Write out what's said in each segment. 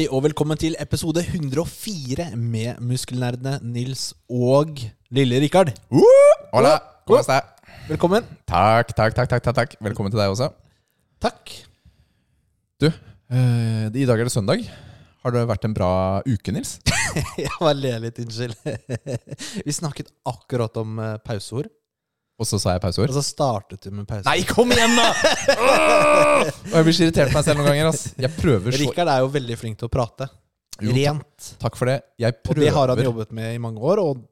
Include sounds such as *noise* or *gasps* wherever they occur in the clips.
Hei og velkommen til episode 104 med muskelnerdene Nils og lille Rikard. Hola, hvordan er det? Velkommen. Takk, takk, takk, takk, takk, takk. Velkommen til deg også. Takk. Du, eh, i dag er det søndag. Har det vært en bra uke, Nils? *laughs* Jeg bare ler litt, unnskyld. *laughs* Vi snakket akkurat om eh, pauseord, Og så sa jeg og så startet du med pauseord. Nei, kom igjen, da! *laughs* Og jeg blir så irritert på meg selv noen ganger. ass. Jeg prøver så Rikard er jo veldig flink til å prate. Jo. Rent. Takk for det. Jeg Og det har han jobbet med i mange år og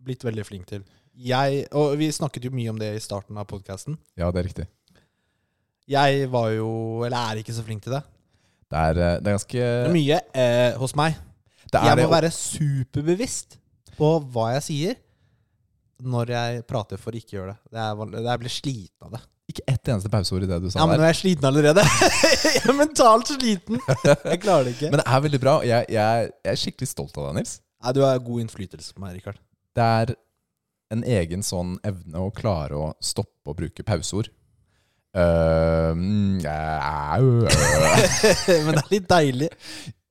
blitt veldig flink til. Jeg, og vi snakket jo mye om det i starten av podkasten. Ja, det er riktig. Jeg var jo, eller er ikke så flink til det. Det er, eh, det er ganske Det er mye eh, hos meg. Det Jeg må det, være superbevisst på hva jeg sier når jeg prater for ikke gjøre det. det er, jeg blir sliten av det. Ikke ett eneste pauseord i det du sa Ja, men nå er jeg sliten allerede. *laughs* jeg er mentalt sliten. Jeg klarer det ikke. Men det er veldig bra. Jeg, jeg, jeg er skikkelig stolt av deg, Nils. Nei, du har god innflytelse på meg, Rikard. Det er en egen sånn evne å klare å stoppe å bruke pauseord. Uh, *laughs* men det er litt deilig.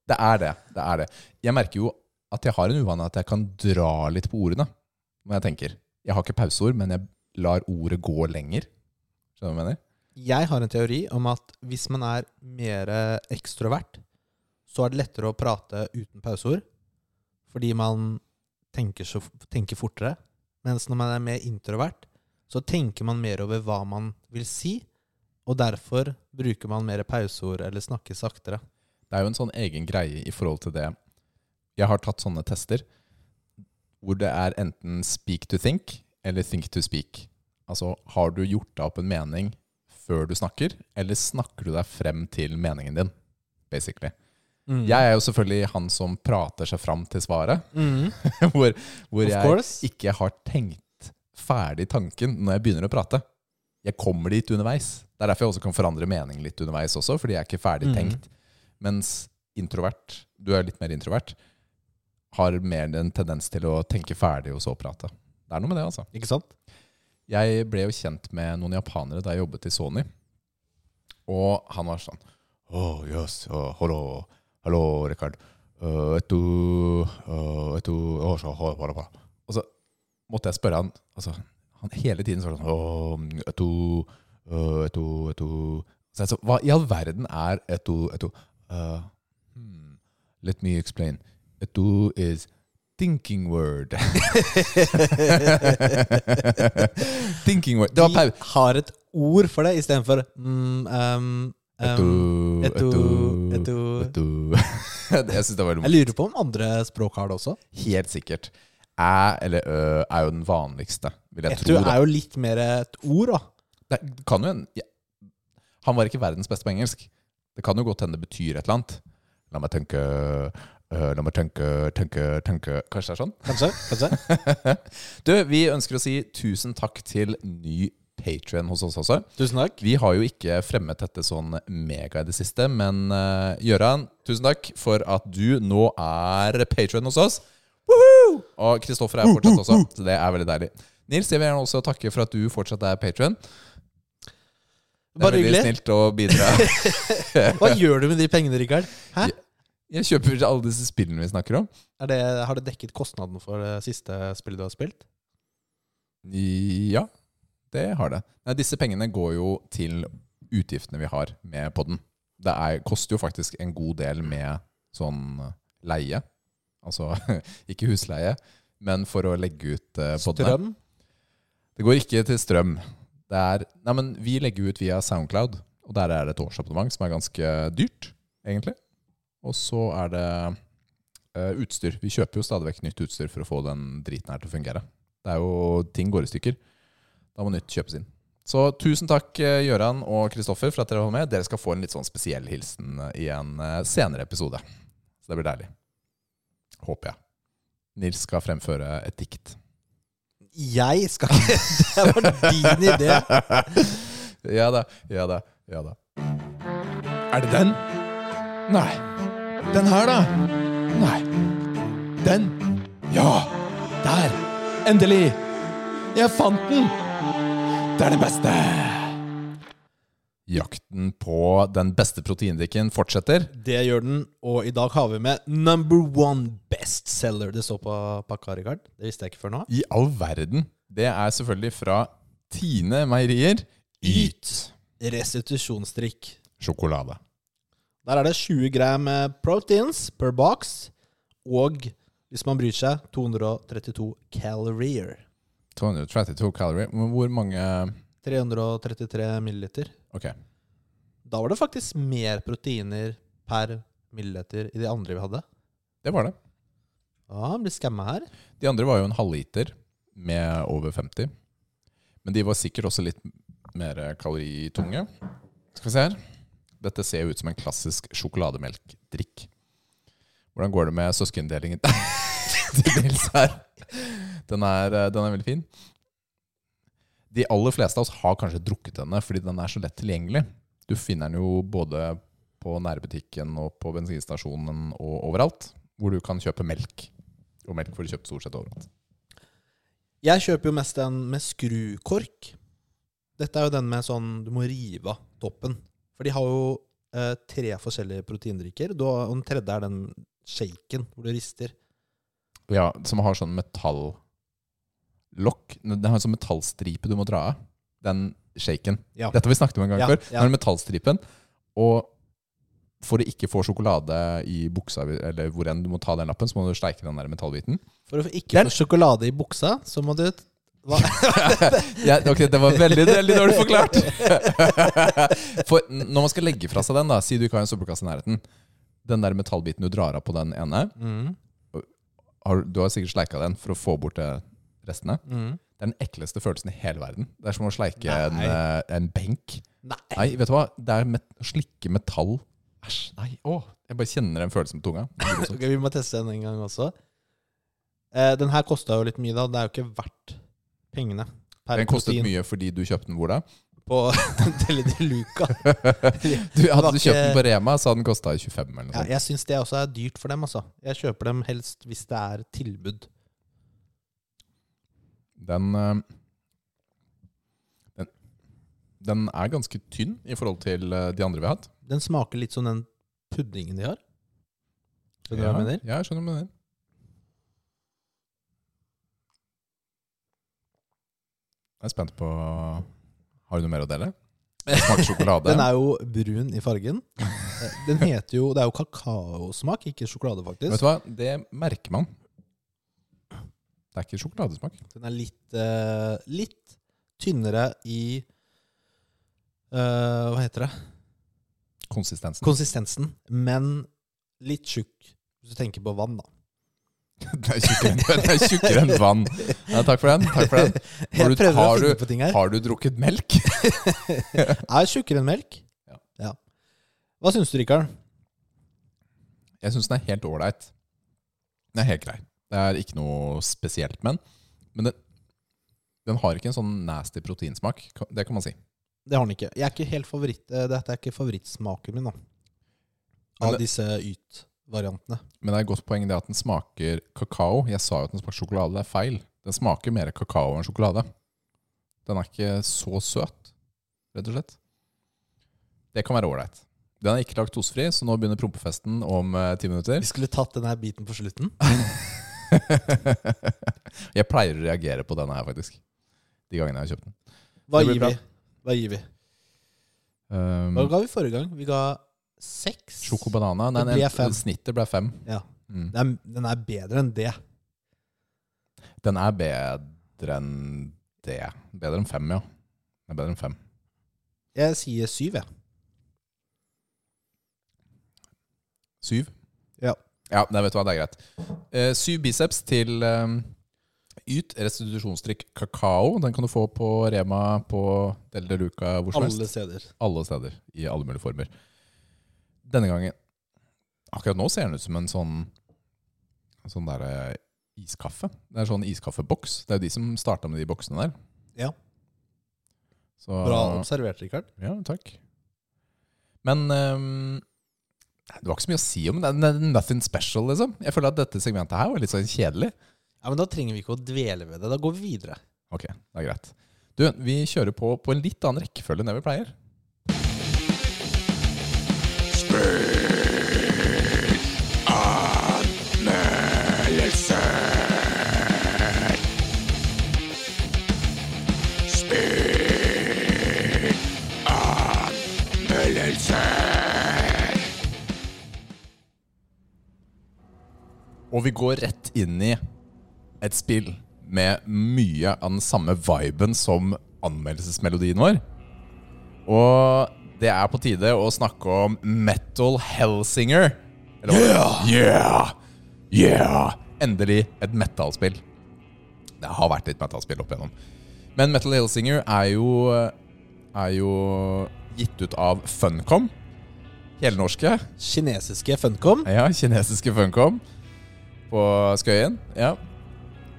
Det er det. det er det. Jeg merker jo at jeg har en uvane at jeg kan dra litt på ordene når jeg tenker. Jeg har ikke pauseord, men jeg lar ordet gå lenger. Skjønner du hva jeg mener? Jeg har en teori om at hvis man er mer ekstrovert, så er det lettere å prate uten pauseord. Fordi man tenker, så, tenker fortere. Mens når man er mer introvert, så tenker man mer over hva man vil si. Og derfor bruker man mer pauseord eller snakker saktere. Det er jo en sånn egen greie i forhold til det. Jeg har tatt sånne tester hvor det er enten speak to think eller think to speak. Altså, har du gjort deg opp en mening før du snakker, eller snakker du deg frem til meningen din, basically. Jeg er jo selvfølgelig han som prater seg fram til svaret, Mm. *laughs* hvor, hvor jeg course. ikke har tenkt ferdig tanken når jeg begynner å prate. Jeg kommer dit underveis. Det er derfor jeg også kan forandre mening litt underveis også, fordi jeg er ikke ferdig Mhm. tenkt. Mens introvert, du er litt mer introvert, har mer en tendens til å tenke ferdig og så prate. Det er noe med det, altså. Ikke sant? Jeg ble jo kjent med noen japanere da jeg jobbet i Sony. Og han var sånn Oh, yes, uh, hello, hello, Rikard. Uh, etu, uh, etu, oh, så, oh, ho, ho. Og så måtte jeg spørre han, altså, han hele tiden sånn oh, etu, uh, etu, etu. Så jeg så, hva i all verden er etu, etu? Uh, hmm, let me explain. Etu is thinking word. *laughs* thinking word. Det var. Vi har et ord for det istedenfor mm, um, um, etu, etu, etu. Jeg syns det var Jeg lurer på om andre språk har det også. Helt sikkert. Æ eller ø er jo den vanligste, vil jeg Etu tro. Etu er jo litt mer et ord, da. Det kan jo en ja. Han var ikke verdens beste på engelsk. Det kan jo godt hende det betyr et eller annet. La meg tenke ø, La meg tenke, tenke, tenke Kanskje det er sånn? Kanskje? kanskje? *laughs* Du, vi ønsker å si tusen takk til ny Patrion hos oss også. Tusen takk. Vi har jo ikke fremmet dette sånn mega i det siste, men uh, Gøran, tusen takk for at du nå er patrion hos oss. Woohoo! Og Kristoffer er fortsatt også, så det er veldig deilig. Nils, jeg vil gjerne også takke for at du fortsatt er patron. Det er Bare veldig hyggelig. snilt å bidra. *laughs* Hva gjør du med de pengene, Rikard? Hæ? Jeg kjøper alle disse spillene vi snakker om. Er det, har det dekket kostnaden for det siste spillet du har spilt? Ja, det har det. Nei, disse pengene går jo til utgiftene vi har med podden. Det er, koster jo faktisk en god del med sånn leie. Altså *laughs* ikke husleie, men for å legge ut podene. poddene. Strøm? Det går ikke til strøm. Det er, nei, men vi legger ut via Soundcloud, og der er det et årsabonnement som er ganske dyrt, egentlig. Og så er det uh, utstyr. Vi kjøper jo stadig vekk nytt utstyr for å få den driten her til å fungere. Det er jo Ting går i stykker. Da må nytt kjøpes inn. Så tusen takk, eh, Gøran og Kristoffer, for at dere var med. Dere skal få en litt sånn spesiell hilsen eh, i en senere episode. Så det blir deilig. Håper jeg. Nils skal fremføre et dikt. Jeg skal ikke *laughs* Det var din idé. *laughs* ja da, ja da, ja da. Er det den? Nei. Den her, da? Nei. Den? Ja! Der! Endelig! Jeg fant den! Det er det beste! Jakten på den beste proteindrikken fortsetter. Det gjør den, og i dag har vi med number one bestseller. Det står på pakka, Rikard. Det visste jeg ikke før nå. I all verden. Det er selvfølgelig fra Tine Meierier. Yt. Restitusjonsdrikk. Sjokolade. Der er det 20 gram eh, proteins per box, og hvis man bryr seg, 232 calorier. 232 kalorier. Men Hvor mange 333 milliliter. Ok. Da var det faktisk mer proteiner per milliliter i de andre vi hadde. Det var det. Ja, han blir skamma her. De andre var jo en halvliter med over 50. Men de var sikkert også litt mer kaloritunge. Skal vi se her. Dette ser jo ut som en klassisk sjokolademelkdrikk. Hvordan går det med søskendelingen? *laughs* Den er, eh, den er veldig fin. De aller fleste av oss har kanskje drukket denne fordi den er så lett tilgjengelig. Du finner den jo både på nærbutikken og på bensinstasjonen og overalt, hvor du kan kjøpe melk. Og melk får du kjøpt stort sett overalt. Jeg kjøper jo mest den med skrukork. Dette er jo den med sånn du må rive av toppen. For de har jo eh, tre forskjellige proteindrikker. Har- Og den tredje er den shaken hvor du rister. Ja, som har sånn metallokk. Den har en sånn metallstripe du må dra av. Den shaken. Ja. Dette har vi snakket om en gang Ja, før. ja. Den metallstripen. Og for å ikke få sjokolade i buksa, eller hvor enn du må ta den lappen, så må du steike den der metallbiten. For å ikke Den- få sjokolade i buksa, så må du? *laughs* Ja, ok, det var veldig, veldig dårlig forklart. *laughs* For når man skal legge fra seg den, da, si du ikke har en søppelkasse i nærheten, den der metallbiten du drar av på den ene, mm, har, du har sikkert sleika den for å få bort restene. mm. Det er den ekleste følelsen i hele verden. Det er som å sleike en, eh, en benk. Nei. Nei, vet du hva? Det er met å slikke metall. Æsj. Nei, åh. Jeg bare kjenner den følelsen på tunga. okay, *laughs* Ok, vi må teste den en gang også. Eh, den her kosta jo litt mye, da. Det er jo ikke verdt pengene. Per Den kostet protein mye fordi du kjøpte den hvor da? På *laughs* Deli de Luca. Du, hadde du kjøpt den på Rema, så hadde den kosta 25 eller noe Ja, jeg syns det også er dyrt for dem, altså. Jeg kjøper dem helst hvis det er tilbud. Den, eh, den Den er ganske tynn i forhold til eh, de andre vi har hatt. Den smaker litt som den puddingen de har. Skjønner du ja, hva jeg mener? Ja, jeg skjønner hva du mener. Jeg er spent på Har du noe mer å dele? Smaker sjokolade. *laughs* Den er jo brun i fargen. Den heter jo Det er jo kakaosmak, ikke sjokolade, faktisk. Vet du hva? Det merker man. Det er ikke sjokoladesmak. Den er litt, eh, litt tynnere i eh, Hva heter det? Konsistensen. Konsistensen, men litt tjukk, hvis du tenker på vann, da. *laughs* Den er tjukkere enn, vann. Ja, takk for den. Takk for den. *laughs* Har du- har du-. Har du drukket melk? *laughs* Er tjukkere enn melk. Ja. Hva syns du, Rikard? Jeg syns den er helt ålreit. Den er helt grei. Det er ikke noe spesielt med den. Men den, den har ikke en sånn nasty proteinsmak. Det kan man si. Det har den ikke. Jeg er ikke helt favoritt, eh, Dette er ikke favorittsmaken min, da. Av disse disse Yt-variantene. Men det er et godt poeng det at den smaker kakao. Jeg sa jo at den smaker sjokolade. Det er feil. Den smaker mer kakao enn sjokolade. Den er ikke så søt, rett og slett. Det kan være ålreit. Den er ikke laktosefri, så nå begynner prompefesten om eh, ti minutter. Vi skulle tatt denne biten på slutten. *laughs* jeg pleier å reagere på denne her, faktisk. De gangene jeg har kjøpt den. Hva gir vi? Hva gir vi? Um, Hva ga vi forrige gang? Vi ga seks. Sjokobanana. Nei, Det blir fem. snittet ble fem. Ja. Mm. Den er, den er bedre enn det. Den er bedre enn det. Bedre enn fem, ja. Den er bedre enn fem. Jeg sier syv, jeg. Syv? Ja. Ja, nei, vet du hva, det er greit. Eh, syv biceps til um, Yt restitusjonsdrikk kakao. Den kan du få på Rema, på Del de Luca, hvor som helst. Alle steder. Alle steder. I alle mulige former. Denne gangen Akkurat nå ser den ut som en sånn Sånn derre iskaffe. Det er sånn iskaffeboks. Det er jo de som starta med de boksene der. Ja. Så, Bra observert, Rikard. Ja, takk. Men ehm, det var ikke så mye å si om det. Det er Nothing special, liksom. Jeg føler at dette segmentet her var litt sånn kjedelig. Ja, men Da trenger vi ikke å dvele ved det. Da går vi videre. Ok, det er greit. Du, vi kjører på på en litt annen rekkefølge enn det vi pleier. Og vi går rett inn i et spill med mye av den samme viben som anmeldelsesmelodien vår. Og det er på tide å snakke om Metal Hellsinger. Eller hva? Yeah! Yeah! Endelig et metallspill. Det har vært litt metallspill opp igjennom. Men Metal Hellsinger er jo, er jo gitt ut av Funcom. Helnorske. Kinesiske Funcom. Ja, kinesiske Funcom på Skøyen. Ja.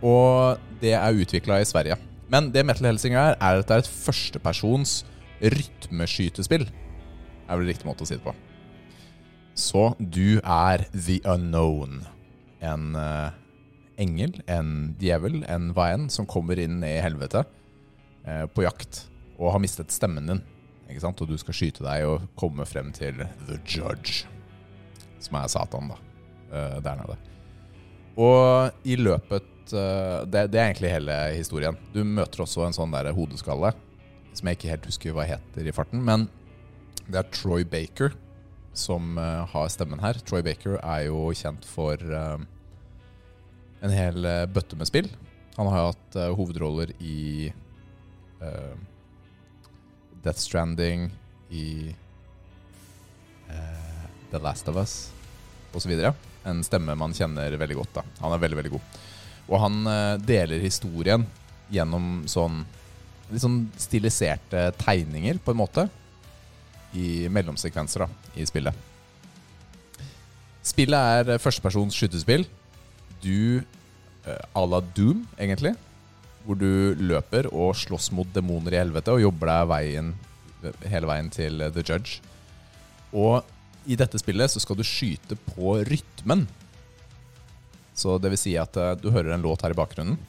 Og det er utvikla i Sverige. Men det Metal Hellsinger er, er at det er et førstepersons rytmeskytespill. Er vel riktig måte å si det på. Så du er the unknown. En uh, engel, en djevel, en hva enn, som kommer inn i helvete uh, på jakt og har mistet stemmen din. Ikke sant? Og du skal skyte deg og komme frem til the judge, som er Satan, da. Uh, der nede. Og i løpet det, det er egentlig hele historien. Du møter også en sånn der hodeskalle, som jeg ikke helt husker hva heter i farten. Men det er Troy Baker som uh, har stemmen her. Troy Baker er jo kjent for uh, en hel uh, bøtte med spill. Han har hatt eh, hovedroller i Death Stranding, i The Last of Us osv. En stemme man kjenner veldig godt. da Han er veldig, veldig god. Og han deler historien gjennom sånn litt sånn stiliserte tegninger, på en måte, i mellomsekvenser da, i spillet. Spillet er førstepersons skytespill. Du eh, à la Doom, egentlig. Hvor du løper og slåss mot demoner i helvete og jobber deg veien, hele veien til eh, The Judge. Og i dette spillet så skal du skyte på rytmen. Så det vil si at eh, du hører en låt her i bakgrunnen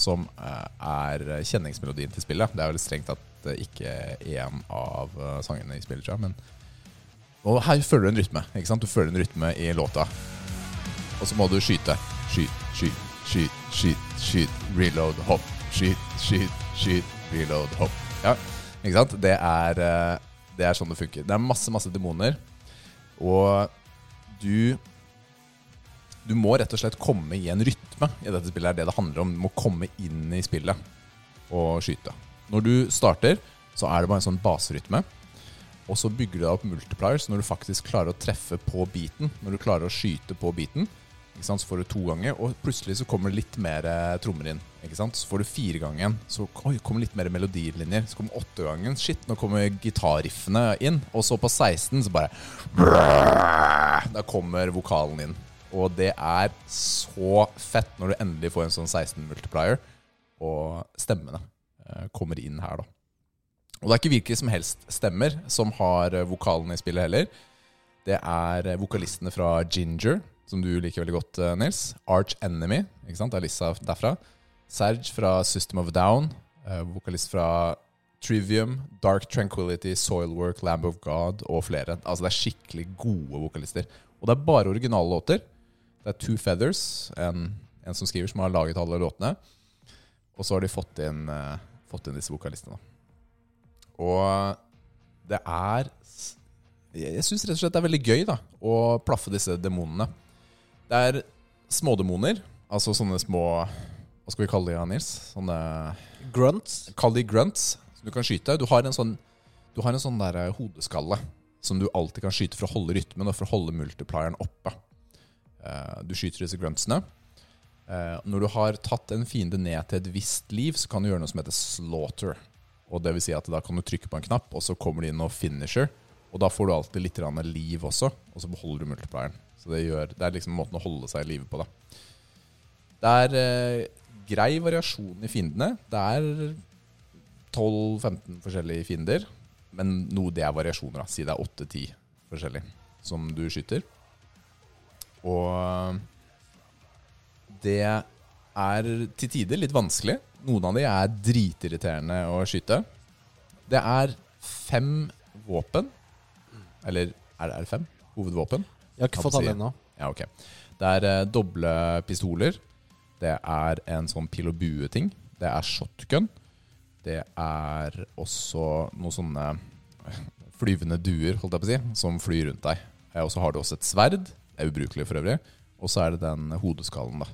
som eh, er kjenningsmelodien til spillet. Det er vel strengt tatt eh, ikke én av eh, sangene i spillet. Men og her føler du en rytme. ikke sant? Du føler en rytme i låta. Og så må du skyte. Skyt, skyt, skyt, skyt, skyt, reload, hopp. Skyt, skyt, skyt, reload, hopp. Ja, ikke sant? Det er, det er sånn det funker. Det er masse, masse demoner. Og du Du må rett og slett komme i en rytme i dette spillet. er det det handler om. Du må komme inn i spillet og skyte. Når du starter, så er det bare en sånn baserytme. Og så bygger du deg opp multipliers når du faktisk klarer å treffe på beaten. Når du klarer å skyte på beaten, så får du to ganger, og plutselig så kommer det litt mer eh, trommer inn. Så får du fire gangen, så oi, kommer litt mer melodilinjer. Så kommer åtte gangen, shit, nå kommer gitarriffene inn. Og så på 16 så bare Da kommer vokalen inn. Og det er så fett når du endelig får en sånn 16 multiplier, og stemmene eh, kommer inn her, da. Og det er ikke hvilke som helst stemmer som har eh, vokalen i spillet heller. Det er eh, vokalistene fra Ginger, som du liker veldig godt, Nils. Arch Enemy, ikke sant? Alissa derfra. Serge fra System of Down. Vokalist fra Trivium, Dark Tranquility, Soilwork, Lamb of God og flere. Altså Det er skikkelig gode vokalister. Og det er bare originale låter. Det er Two Feathers, en, en som skriver, som har laget alle låtene. Og så har de fått inn, uh, fått inn disse vokalistene. Og det er Jeg syns rett og slett det er veldig gøy da å plaffe disse demonene. Det er smådemoner, altså sånne små Hva skal vi kalle de, ja, Nils? Sånne Grunts. Kall de grunts, som du kan skyte. Du har en sånn, du har en sånn der hodeskalle som du alltid kan skyte for å holde rytmen og for å holde multiplieren oppe. Eh, Du skyter disse gruntsene. Eh, Når du har tatt en fiende ned til et visst liv, så kan du gjøre noe som heter slaughter. Og det vil si at Da kan du trykke på en knapp, og så kommer det inn noe finisher. Og da får du alltid litt liv også, og så beholder du multiplieren. Så det, gjør, det er liksom måten å holde seg i live på. da. Det er eh, grei variasjon i fiendene. Det er 12-15 forskjellige fiender. Men noe det er variasjoner. da. Si det er 8-10 forskjellige som du skyter. Og det er til tider litt vanskelig. Noen av de er dritirriterende å skyte. Det er fem våpen. Eller er det, fem? hovedvåpen. Jeg har ikke fått alle ennå. Ja, okay. Det er eh, doble pistoler. Det er en sånn pil og bue-ting. Det er shotgun. Det er også noen sånne flyvende duer, holdt jeg på å si, som flyr rundt deg. Eh, Og så har du også et sverd. Er ubrukelig for øvrig. Og så er det den hodeskallen da,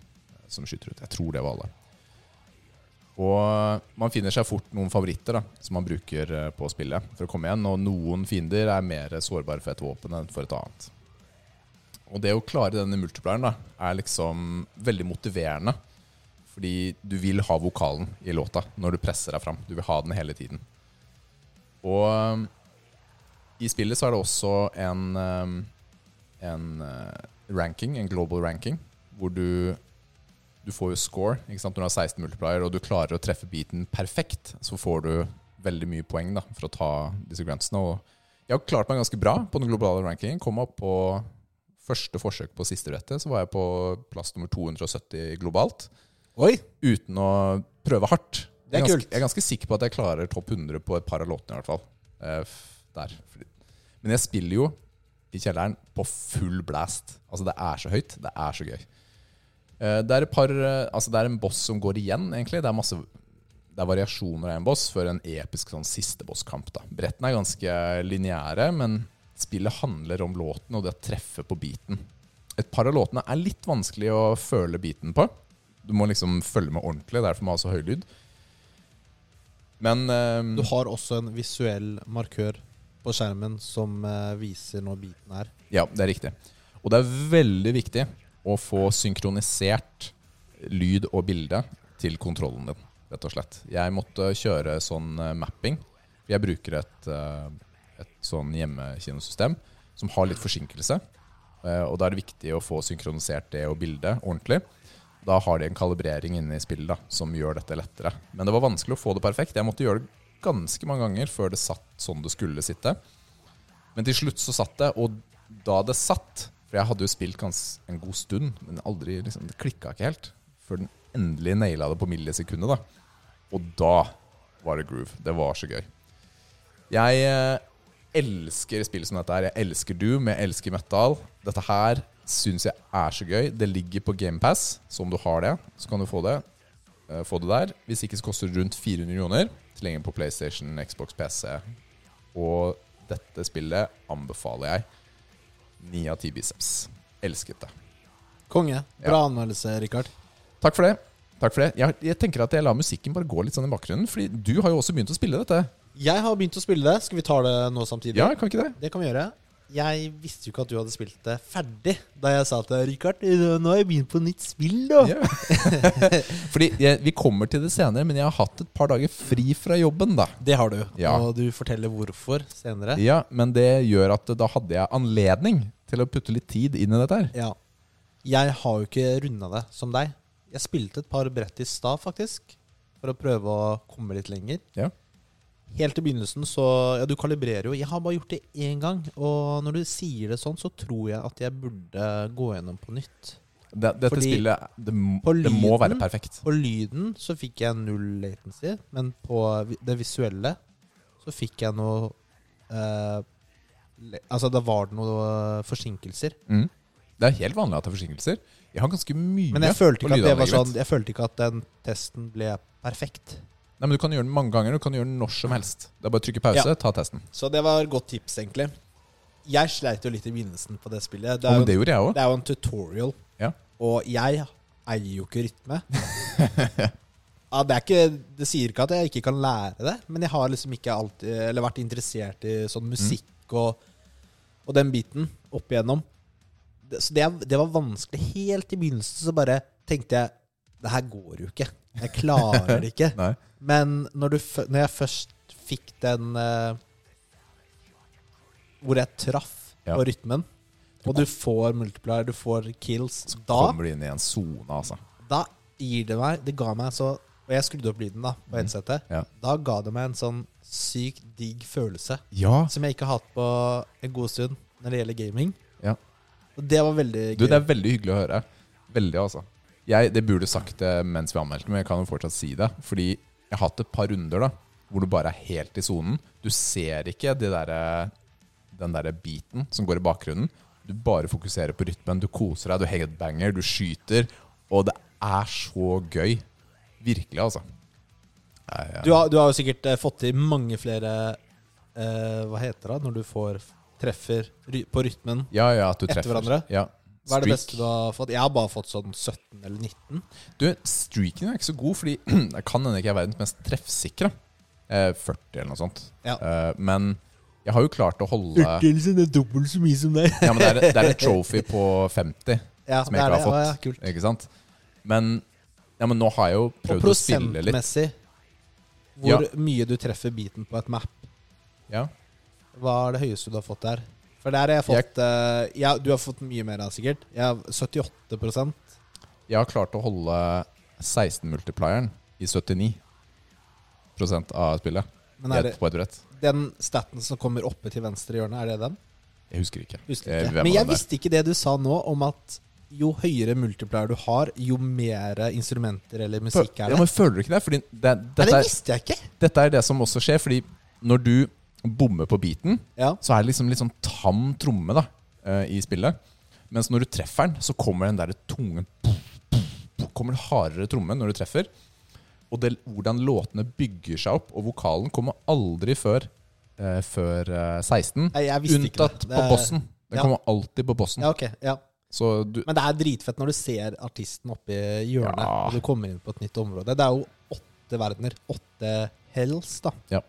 som skyter ut. Jeg tror det var alle. Og man finner seg fort noen favoritter da, som man bruker eh, på spillet for å komme igjen. Og noen fiender er mer sårbare for et våpen enn for et annet. Og det å klare denne multiplieren da, er liksom veldig motiverende. Fordi du vil ha vokalen i låta når du presser deg fram. Du vil ha den hele tiden. Og um, i spillet så er det også en, um, en uh, ranking, en global ranking, hvor du, du får jo score ikke sant? når du har 16 multiplier, og du klarer å treffe beaten perfekt, så får du veldig mye poeng da, for å ta disse grantsene. Og jeg har klart meg ganske bra på den globale rankingen. Kom opp på første forsøk på siste rettet, så var jeg på plass nummer 270 globalt. Oi! Uten å prøve hardt. Det er jeg, ganske, kult. jeg er ganske sikker på at jeg klarer topp 100 på et par av låtene, i hvert fall. Eh, der. Men jeg spiller jo i kjelleren på full blast. Altså, det er så høyt. Det er så gøy. Eh, det er par eh, Altså, det er en boss som går igjen, egentlig. Det er masse det er variasjoner av en boss før en episk sånn siste bosskamp. da. Brettene er ganske lineære, men spillet handler om låten og det å treffe på beaten. Et par av låtene er litt vanskelig å føle beaten på. Du må liksom følge med ordentlig, derfor må man ha så høy lyd. Men um, Du har også en visuell markør på skjermen som eh, viser når beaten er. Ja, det er riktig. Og det er veldig viktig å få synkronisert lyd og bilde til kontrollen din, rett og slett. Jeg måtte kjøre sånn eh, mapping. Jeg bruker et, eh, et sånn hjemmekinosystem som har litt forsinkelse. Og da er det viktig å få synkronisert det og bildet ordentlig. Da har de en kalibrering inne i spillet da, som gjør dette lettere. Men det var vanskelig å få det perfekt. Jeg måtte gjøre det ganske mange ganger før det satt sånn det skulle sitte. Men til slutt så satt det, og da det satt For jeg hadde jo spilt en god stund, men aldri liksom, det klikka ikke helt. Før den endelig naila det på millisekundet. da. Og da var det groove. Det var så gøy. Jeg eh, elsker spill som dette her. Jeg elsker Doom, jeg elsker metal. Dette her syns jeg er så gøy. Det ligger på GamePass, så om du har det, så kan du få det. Eh, få det der. Hvis ikke så koster det rundt 400 kroner. Tilgjengelig på PlayStation, Xbox, PC. Og dette spillet anbefaler jeg. Ni av ti biceps. Elsket det. Konge. Bra anmeldelse, Rikard. Takk for det. Takk for det. Jeg, jeg tenker at jeg lar musikken bare gå litt sånn i bakgrunnen, Fordi du har jo også begynt å spille dette. Jeg har begynt å spille det. Skal vi ta det nå samtidig? Ja, kan ikke det? Det kan vi gjøre. Jeg visste jo ikke at du hadde spilt det ferdig da jeg sa til Rikard Nå har jeg begynt på nytt spill, da. Yeah. *laughs* Fordi jeg, Vi kommer til det senere, men jeg har hatt et par dager fri fra jobben. da Det har du. Ja. Og du forteller hvorfor senere. Ja, Men det gjør at da hadde jeg anledning til å putte litt tid inn i dette her. Ja. Jeg har jo ikke runda det som deg. Jeg spilte et par brett i stad, faktisk. For å prøve å komme litt lenger. Ja. Helt i begynnelsen så Ja, du kalibrerer jo. Jeg har bare gjort det én gang. Og når du sier det sånn, så tror jeg at jeg burde gå gjennom på nytt. Det, dette Fordi spillet det, på det må være perfekt. På lyden så fikk jeg null latency, men på det visuelle så fikk jeg noe eh, Altså, da var det noen forsinkelser. Mm. Det er helt vanlig at det er forsinkelser. Jeg har ganske mye Men jeg følte ikke at det var sånn. Jeg følte ikke at den testen ble perfekt. Nei, men Du kan gjøre den mange ganger. Du kan gjøre den når som helst. Det er bare å trykke pause, Ja. ta testen. Så det var et godt tips, egentlig. Jeg sleit jo litt i begynnelsen på det spillet. Det er, men det gjorde jeg òg. det er jo en tutorial, Ja. og jeg eier jo ikke rytme. *laughs* ja, det, ikke, det sier ikke at jeg ikke kan lære det, men jeg har liksom ikke alltid Eller vært interessert i sånn musikk og, og den biten opp igjennom. Så det, det var vanskelig. Helt i begynnelsen så bare tenkte jeg Det her går jo ikke. Jeg klarer det ikke. *laughs* Men når, du, når jeg først fikk den uh, Hvor jeg traff Ja. på rytmen, og du får multiplier, du får kills, Så da, kommer du inn i en sone, altså. da gir det meg Det ga meg så Og jeg skrudde opp lyden da på headsetet. Ja. Da ga det meg en sånn sykt digg følelse Ja. som jeg ikke har hatt på en god stund når det gjelder gaming. Ja. Og det var veldig Du, gøy. det er veldig hyggelig å høre. Veldig, altså. Jeg, det burde sagt det mens vi anmeldte, men jeg kan jo fortsatt si det. Fordi jeg har hatt et par runder da hvor du bare er helt i sonen. Du ser ikke det der, den der beaten som går i bakgrunnen. du bare fokuserer på rytmen. Du koser deg, du headbanger, du skyter. Og det er så gøy. Virkelig, altså. Nei, ja. Du har, du har jo sikkert eh, fått til mange flere eh, Hva heter det når du får treffer på rytmen? ja, ja, at du Etter hverandre? Ja. Hva er det beste du har fått? Jeg har bare fått sånn 17 eller 19. Du, streaken er ikke så god, fordi *clears throat* jeg kan hende ikke er verdens mest treffsikre. Eh, 40 eller noe sånt. Ja. Eh, men jeg har jo klart å holde Ja, er dobbelt så mye som deg. ja, men det er, det er en *laughs* trophy på 50, Ja, som jeg ikke har fått. Ja, ja, kult. Ikke sant? Men, ja, men nå har jeg jo prøvd å spille litt. Og prosentmessig, hvor mye du treffer biten på et map, Ja. hva er det høyeste du har fått der? For der har jeg fått eh, ja, Du har fått mye mer sikkert. Jeg har 78 Jeg har klart å holde 16-multiplieren i 79% av spillet. Men er det på et brett. den staten som kommer oppe til venstre hjørne, er det den? Jeg husker ikke. Husker ikke. Jeg, Men jeg visste ikke det du sa nå, om at jo høyere multiplier du har, jo mer instrumenter eller musikk er Ja, det. men Føler du ikke det? Fordi det, Nei, det visste jeg ikke! dette er det som også skjer. Fordi når du bommer på beaten, Ja. så er det liksom litt sånn tam tromme da, eh, i spillet. Mens når du treffer den, så kommer den der tunge Kommer hardere tromme når du treffer. Og det, hvordan låtene bygger seg opp, og vokalen kommer aldri før, eh, før eh, 16. Nei, jeg visste ikke Unntatt. Det på er- bossen. Den Ja. kommer alltid på bossen. Ja, okay. Ja. Så du Men det er dritfett når du ser artisten oppe i hjørnet, og du kommer inn på et nytt område. Det er jo åtte verdener. Åtte hells, da. Ja.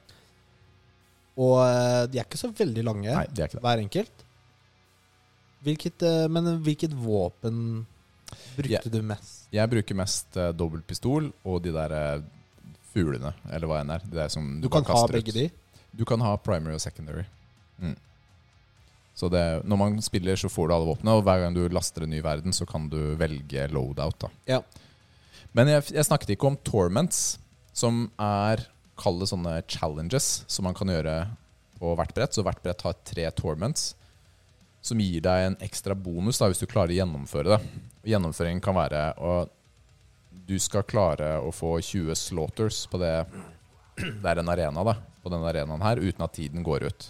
Og eh, de er ikke så veldig lange, Nei, de er ikke det. hver enkelt. Hvilket, eh, men hvilket våpen brukte Ja. du mest? Jeg bruker mest uh, dobbeltpistol og de der eh, fuglene, eller hva enn er. De der som Du, bare kan ha kaster begge ut. de. Du kan ha primary og secondary. Mm. Så det, når man spiller, så får du alle våpnene, og hver gang du laster en ny verden, så kan du velge loadout. da. Ja. Men jeg, jeg snakket ikke om torments, som er Kall det sånne challenges som man kan gjøre på hvert brett. Så hvert brett har tre torments, som gir deg en ekstra bonus da, hvis du klarer å gjennomføre det. Gjennomføringen kan være at du skal klare å få 20 slaughters på det Det er en arena, da, på denne arenaen her, uten at tiden går ut.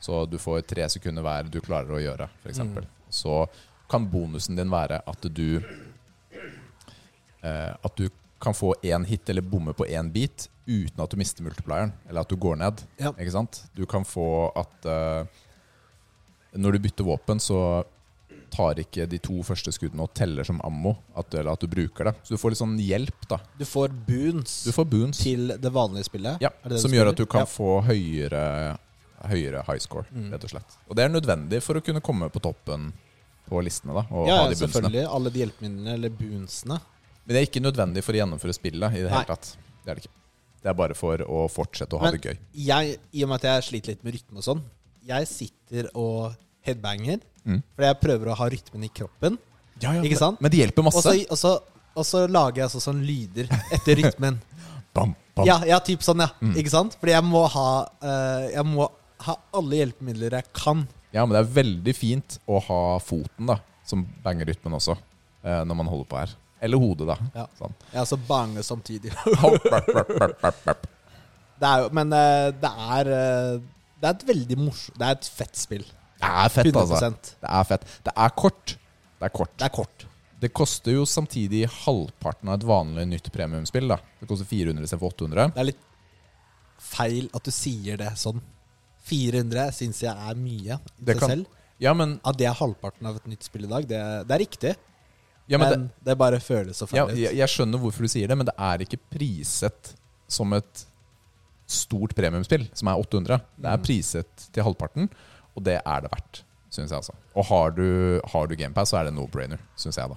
Så du får tre sekunder hver du klarer å gjøre, f.eks. Mm. Så kan bonusen din være at du eh, At du kan få én hit eller bomme på én bit uten at du mister multiplieren, eller at du går ned. Ja. Ikke sant? Du kan få at uh, når du bytter våpen, så tar ikke de to første skuddene og teller som ammo, at, eller at du bruker det. Så du får litt sånn hjelp, da. Du får boons Du får boons. til det vanlige spillet. Ja, det det som gjør at du kan Ja. få høyere, høyere high score, Mm. rett og slett. Og det er nødvendig for å kunne komme på toppen på listene, da, Ja, ha ja, selvfølgelig. Alle de hjelpemidlene, eller boonsene. Men det er ikke nødvendig for å gjennomføre spillet i det hele tatt. Det er det ikke. Det er bare for å fortsette å ha Men- det gøy. Jeg, I og med at jeg sliter litt med rytme og sånn, jeg sitter og headbanger. Mm. Fordi jeg prøver å ha rytmen i kroppen. Ikke sant? Men, men det hjelper masse. og, så, og så lager jeg altså sånn lyder etter rytmen. *laughs* Bam, bam. Ja, ja, typ sånn, ja. Mm. Ikke sant? Fordi jeg må ha uh, Jeg må ha alle hjelpemidler jeg kan. Ja, men det er veldig fint å ha foten, da, som banger rytmen også, uh, når man holder på her. Eller hodet, da. Ja. Sånn. ja så bange samtidig. *laughs* Det er jo, men eh, det er eh, Det er et veldig morsomt Det er et fett spill. Det er fett, 100 altså. Det er fett. Det er kort. Det er kort. Det er kort. Det koster jo samtidig halvparten av et vanlig nytt premiumspill. da Det koster 400 istedenfor 800. Det er litt feil at du sier det sånn. 400 syns jeg er mye i seg kan- selv. Ja, men, At det er halvparten av et nytt spill i dag, det, det er riktig. Ja, men det, men det, bare føles så ja, feil ut. jeg, jeg skjønner hvorfor du sier det, men det er ikke priset som et stort premiumspill, som er 800. Det er Mm. priset til halvparten, og det er det verdt, syns jeg. altså Og har du, har du GamePass, så er det no-brainer, syns jeg. da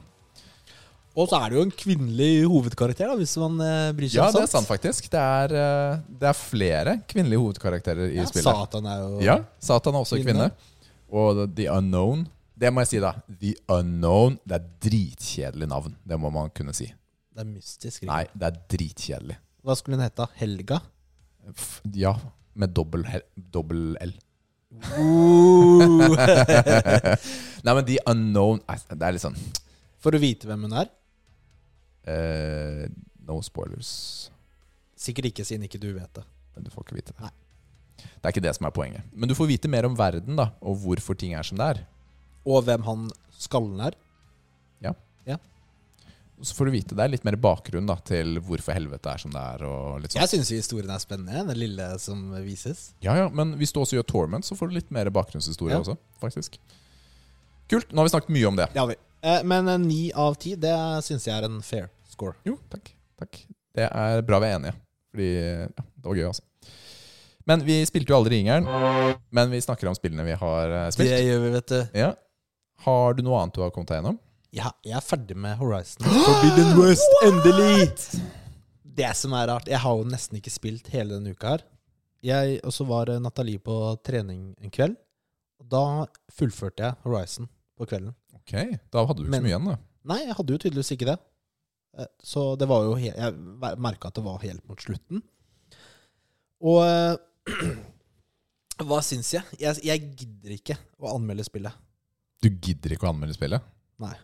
Og så er det jo en kvinnelig hovedkarakter, da, hvis man eh, bryr seg Ja, om det er sant, faktisk. Det er, eh, det er flere kvinnelige hovedkarakterer i Ja, spillet. Satan er jo Ja, Satan er også Kvinne. kvinne. Og The Unknown Det må jeg si, da. The Unknown Det er dritkjedelig navn. Det må man kunne si. Det er mystisk. ikke? Nei, det er dritkjedelig. Hva skulle hun hete? Helga? F- Ja, med dobbel, L. Uh. *laughs* Nei, men The Unknown Det er litt sånn For å vite hvem hun er? Uh, No spoilers. Sikkert ikke, siden ikke du vet det. Men du får ikke vite det. Nei. Det er ikke det som er poenget. Men du får vite mer om verden, da, og hvorfor ting er som det er. Og hvem han skallen er. Så får du vite det er litt mer bakgrunn da, til hvorfor helvete er som det er. Jeg syns historien er spennende, den lille som vises. Ja, ja, Men hvis du også gjør Torment, så får du litt mer bakgrunnshistorie Ja. også. faktisk. Kult. Nå har vi snakket mye om det. Ja, vi. Eh, Men eh, ni av ti, det syns jeg er en fair score. Jo, takk. takk. Det er bra vi er enige. Fordi ja, det var gøy, altså. Men vi spilte jo aldri Ringeren. Men vi snakker om spillene vi har spilt. Det gjør vi, vet du. Ja. Har du noe annet du har kommet deg gjennom? Ja, jeg er ferdig med Horizon *gasps* Forbidden West. Endelig! Det som er rart Jeg har jo nesten ikke spilt hele denne uka her. Jeg, og så var eh, Nathalie på trening en kveld. Og da fullførte jeg Horizon på kvelden. Ok, Da hadde du ikke Men- så mye igjen, da. Nei, jeg hadde jo tydeligvis ikke det. Eh, Så det var jo Jeg merka at det var helt mot slutten. Og eh, *clears throat* hva syns jeg? jeg? Jeg gidder ikke å anmelde spillet. Du gidder ikke å anmelde spillet? Nei.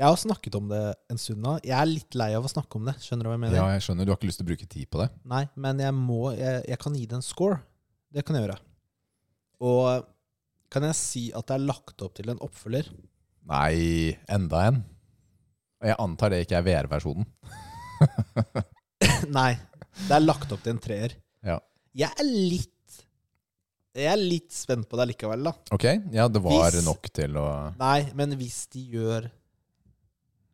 Jeg har snakket om det en stund nå. Jeg er litt lei av å snakke om det. Skjønner du hva jeg mener? Ja, jeg skjønner. Du har ikke lyst til å bruke tid på det? Nei, men jeg må jeg, jeg kan gi det en score. Det kan jeg gjøre. Og kan jeg si at det er lagt opp til en oppfølger? Nei, enda en. Og jeg antar det ikke er VR-versjonen. *laughs* Nei, det er lagt opp til en treer. Ja. Jeg er litt Jeg er litt spent på det likevel, da. Ok, ja, det var Hvis- nok til å Nei, men hvis de gjør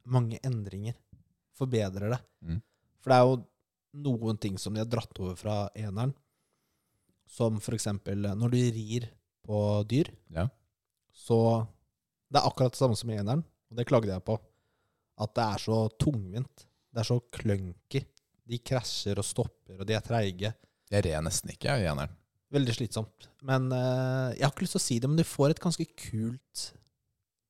mange endringer, forbedrer det Mm. For det er jo noen ting som de har dratt over fra eneren, som for eksempel når du rir på dyr, Ja. så Det er akkurat det samme som i eneren, og det klagde jeg på. At det er så tungvint. Det er så klønky. De krasjer og stopper, og de er treige. Jeg red nesten ikke, jeg, i eneren. Veldig slitsomt. Men eh, Jeg har ikke lyst til å si det, men du får et ganske kult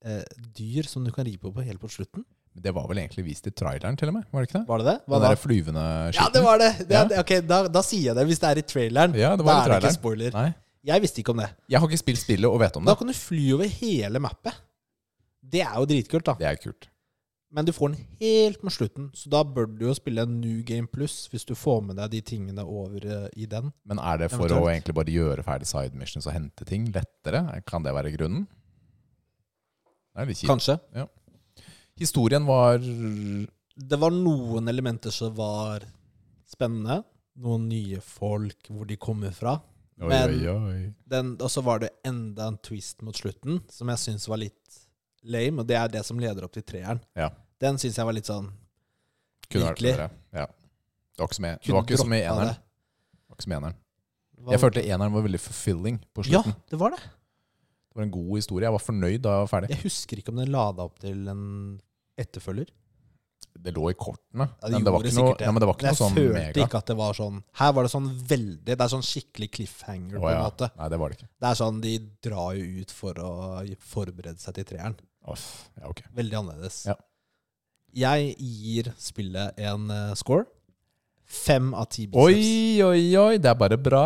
eh, dyr som du kan ri på, på helt på slutten. Det var vel egentlig vist i traileren, til og med? Var det ikke det? Var det det? Hva Den da? der flyvende Ja, det var det! det, Ja. ok, da, da sier jeg det. Hvis det er i traileren, Ja, det da var i er det ikke spoiler. Nei, Jeg visste ikke om det. jeg har ikke spilt spillet og vet om Da det. kan du fly over hele mappet. Det er jo dritkult, da. Det er kult. Men du får den helt mot slutten, så da bør du jo spille en New Game Plus hvis du får med deg de tingene over eh, i den. Men er det for å egentlig bare gjøre ferdig side missions og hente ting lettere? Kan det være grunnen? Det. Kanskje. Historien var Det var noen elementer som var spennende. Noen nye folk, hvor de kommer fra. Oi, Men- oi, oi. Den, og så var det enda en twist mot slutten, som jeg syns var litt lame. Og det er det som leder opp til treeren. Ja. Den syns jeg var litt sånn Kunne vært bedre. Ja. Det var ikke som i, det var ikke som i eneren. det. Var ikke som i eneren. Jeg følte eneren var veldig fulfilling på slutten. Ja, det var det. Det var en god historie. Jeg var fornøyd da jeg var ferdig. Jeg husker ikke om den lada opp til en etterfølger. Det lå i kortene. Ja, det men, det var ikke noe, det. ja, men det var ikke Men noe jeg sånn følte mega. ikke at det var sånn Her var det sånn veldig Det er sånn skikkelig cliffhanger, Åh, på en ja. måte. Nei, det var det ikke. Det er sånn De drar jo ut for å forberede seg til treeren. Uff, ja, ok. Veldig annerledes. Ja. Jeg gir spillet en eh, score. Fem av ti biceps. Oi, oi, oi, det er bare bra.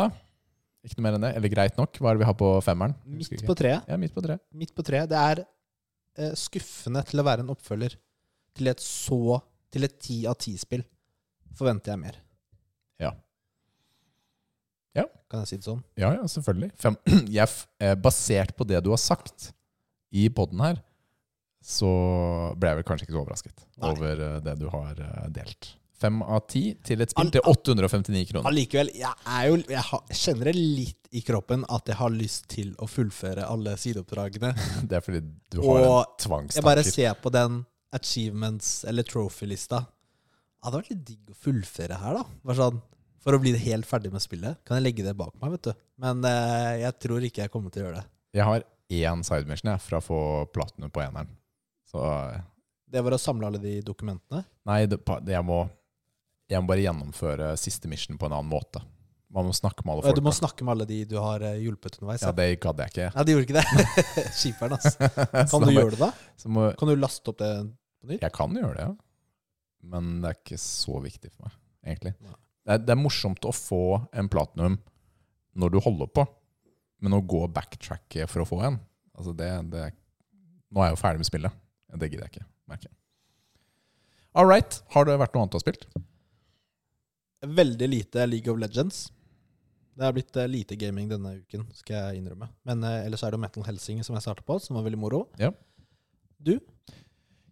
Ikke noe mer enn det. Eller greit nok. Hva er det vi har på femmeren? Husker Midt ikke. på treet. Ja, midt på tre. Midt på treet. Det er eh, skuffende til å være en oppfølger til et så Til et ti av ti-spill. Forventer jeg mer. Ja. Ja. Kan jeg si det sånn? Ja, ja, selvfølgelig. Fem. *clears throat* Jeg, f- eh, basert på det du har sagt i poden her, så ble jeg vel kanskje ikke så overrasket Nei. over eh, det du har eh, delt. Fem av ti til et spill til 859 kroner. Allikevel, jeg, jo, jeg, har, kjenner det litt i kroppen at jeg har lyst til å fullføre alle sideoppdragene. *laughs* Det er fordi du har en Og jeg bare ser på den achievements- eller trophy-lista. Ja, det hadde vært litt digg å fullføre her, da. Sånn, for å bli helt ferdig med spillet. Kan jeg legge det bak meg, vet du. Men eh, jeg tror ikke jeg kommer til å gjøre det. Jeg har én side mission jeg, fra å få platinum på eneren. Så eh, Det var å samle alle de dokumentene. Nei, det, jeg, må, jeg må bare gjennomføre siste mission på en annen måte. Man må snakke med alle folk. du må snakke med alle de du har eh, hjulpet underveis. Ja, det gadd jeg ikke. Nei, de gjorde ikke det. *laughs* Skiperen, ass. *laughs* Kan du gjøre det, da? så må, Kan du laste opp det på nytt? Jeg kan gjøre det, ja. Men det er ikke så viktig for meg, egentlig. Det er, det er morsomt å få en platinum når du holder på, men å gå og backtracke for å få en altså det, det, Nå er jeg jo ferdig med spillet. Det gidder jeg ikke. merker jeg. All right. Har det vært noe annet du har spilt? Veldig lite League of Legends. Det er blitt eh, lite gaming denne uken, skal jeg innrømme. Men eh, ellers er det Metal Helsing som jeg starta på, som var veldig moro. Ja. Du?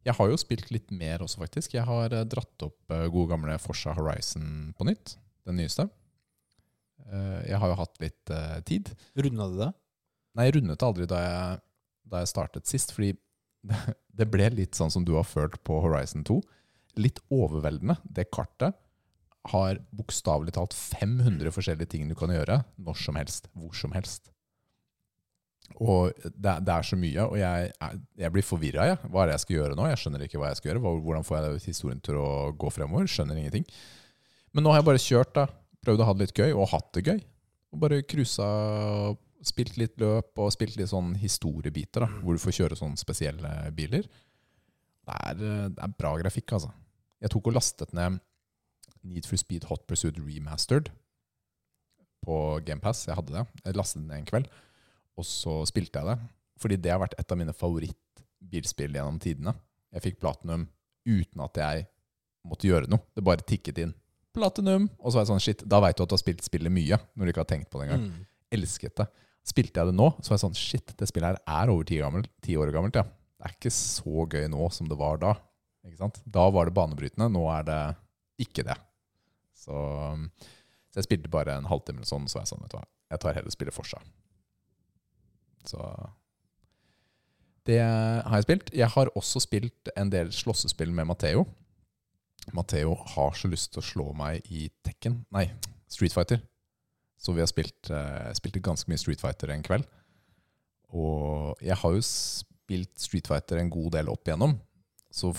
Jeg har jo spilt litt mer også, faktisk. Jeg har eh, dratt opp eh, gode gamle Forsa Horizon på nytt. Den nyeste. Eh, Jeg har jo hatt litt eh, tid. Runda du det? Nei, jeg rundet det aldri da jeg, da jeg startet sist, fordi *laughs* det, ble litt sånn som du har følt på Horizon 2. Litt overveldende. Det kartet har bokstavelig talt 500 forskjellige ting du kan gjøre når som helst, hvor som helst. Og det, det er så mye, og jeg, jeg blir forvirra. Ja. Hva er det jeg skal gjøre nå? Jeg skjønner ikke hva jeg skal gjøre. Hvordan får jeg historien til å gå fremover? Skjønner ingenting. Men nå har jeg bare kjørt, da. Prøvd å ha det litt gøy, og hatt det gøy. Og bare cruisa, spilt litt løp og spilt litt sånn historiebiter, da, hvor du får kjøre sånne spesielle biler. Det er, det er bra grafikk, altså. Jeg tok og lastet ned Need for Speed Hot Pursuit Remastered på GamePass. Jeg hadde det. Jeg lastet den en kveld, og så spilte jeg det. Fordi det har vært et av mine favorittbilspill gjennom tidene. Jeg fikk platinum uten at jeg måtte gjøre noe. Det bare tikket inn. Platinum! Og så var jeg sånn, shit, da veit du at du har spilt spillet mye, når du ikke har tenkt på det engang. Mm. Elsket det. Spilte jeg det nå, så var jeg sånn, shit, det spillet her er over ti, gammel, ti år gammelt, ja. Det er ikke så gøy nå som det var da. Ikke sant? Da var det banebrytende, nå er det ikke det. Så, så jeg spilte bare en halvtime eller sånn, så var jeg sånn, vet du hva, jeg tar heller spillet for seg. Så det har jeg spilt. Jeg har også spilt en del slåssespill med Matheo. Matheo har så lyst til å slå meg i Tekken, nei, Street Fighter. Så vi har spilt, uh, spilt ganske mye Street Fighter en kveld. Og jeg har jo spilt Street Fighter en god del opp igjennom, så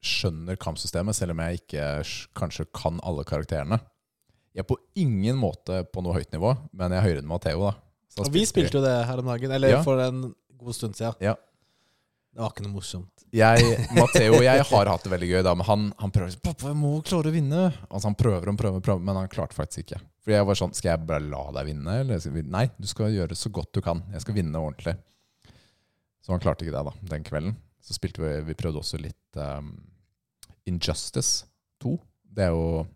skjønner kampsystemet, selv om jeg ikke kanskje kan alle karakterene. Jeg er på ingen måte på noe høyt nivå, men jeg er høyere enn Matheo. da. Så Og vi spilte jo det her om dagen, eller Ja. for en god stund siden. Ja. Det var ikke noe morsomt. jeg, *laughs* Matteo og jeg har hatt det veldig gøy, da, men han, han prøver sånn, 'Pappa, jeg må klare å vinne.' Altså Han prøver og prøver, prøver, men han klarte faktisk ikke. For jeg var sånn 'Skal jeg bare la deg vinne?' Eller? Nei, du skal gjøre så godt du kan. Jeg skal vinne ordentlig. Så han klarte ikke det, da, den kvelden. Så spilte vi Vi prøvde også litt um, Injustice 2. Det er jo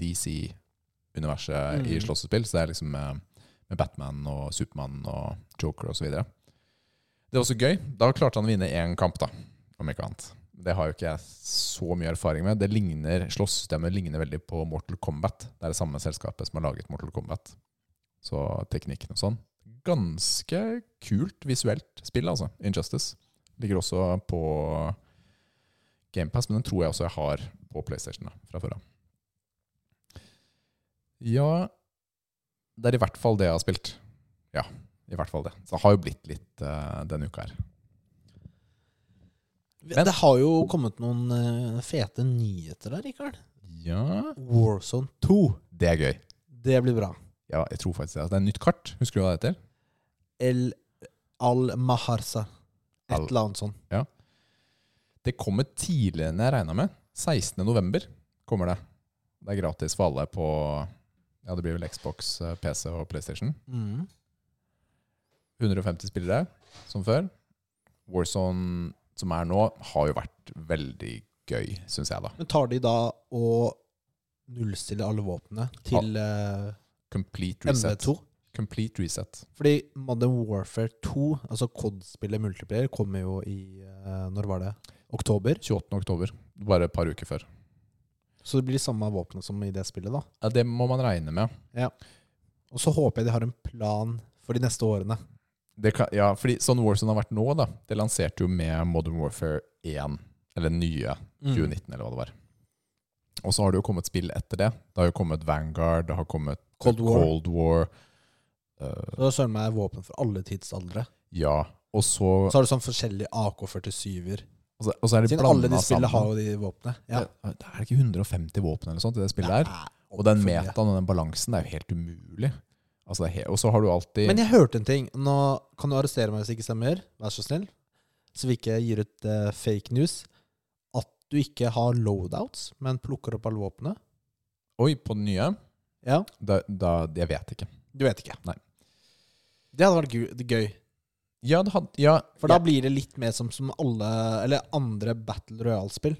DC-universet i Mm. slåssespill, så det er liksom med, med Batman og Supermann og Joker videre. Det var også gøy. Da klarte han å vinne én kamp, da. Om ikke annet. Det har jo ikke jeg så mye erfaring med. Det ligner, Slåsssystemet ligner veldig på Mortal Kombat. Det er det samme selskapet som har laget Mortal Kombat. Så teknikken og sånn. Ganske kult visuelt spill, altså. Injustice. Ligger også på GamePass, men den tror jeg også jeg har på PlayStation da, fra før av. Ja Det er i hvert fall det jeg har spilt. Ja, i hvert fall det. Så det har jo blitt litt uh, denne uka her. Men- det har jo kommet noen eh, fete nyheter der, Rikard. Ja Warzone 2. Det er gøy. Det blir bra. Ja, jeg tror faktisk det. Det er en nytt kart. Husker du hva det heter? El Al-Maharsa. Et Al- eller annet sånt. Ja. Det kommer tidligere enn jeg regna med. 16. november kommer det. Det er gratis for alle på Ja, det blir vel Xbox, eh, PC og PlayStation. Mm. 150 spillere, som før. Warzone, som er nå, har jo vært veldig gøy, syns jeg, da. Men tar de da og nullstiller alle våpnene til eh, Complete reset. MV2? Complete reset. Fordi Modern Warfare 2, altså COD-spillet multiplayer, kommer jo i eh, Når var det? Oktober? 28. oktober. Bare et par uker før. Så det blir samme våpenet som i det spillet, da. Ja, Det må man regne med. Ja. Og så håper jeg de har en plan for de neste årene. Det kan, ja, fordi sånn Warzone har vært nå, da. Det lanserte jo med Modern Warfare 1, eller den nye, Mm. 2019, eller hva det var. Og så har det jo kommet spill etter det. Det har jo kommet Vanguard, det har kommet Cold War. Cold War Uh, Så det søren meg er våpen for alle tidsaldre. ja, og så, Så har du sånn forskjellige AK-47-er. og og så er det Siden alle de spillene har jo de våpnene. Ja. Det, det er ikke 150 våpen eller sånt i det spillet der. her. Og den metaen og den balansen, er jo helt umulig. Altså, det og så har du alltid Men jeg hørte en ting. Nå kan du arrestere meg hvis det ikke stemmer. Vær så snill. Så vi ikke gir ut uh, fake news. At du ikke har loadouts, men plukker opp alle våpnene. Oi, på den nye? Ja, Da, da, jeg vet ikke. du vet ikke. Nei. Det hadde vært gøy. Ja, det hadde, ja, For da ja. blir det litt mer som, som alle Eller andre Battle Royale-spill.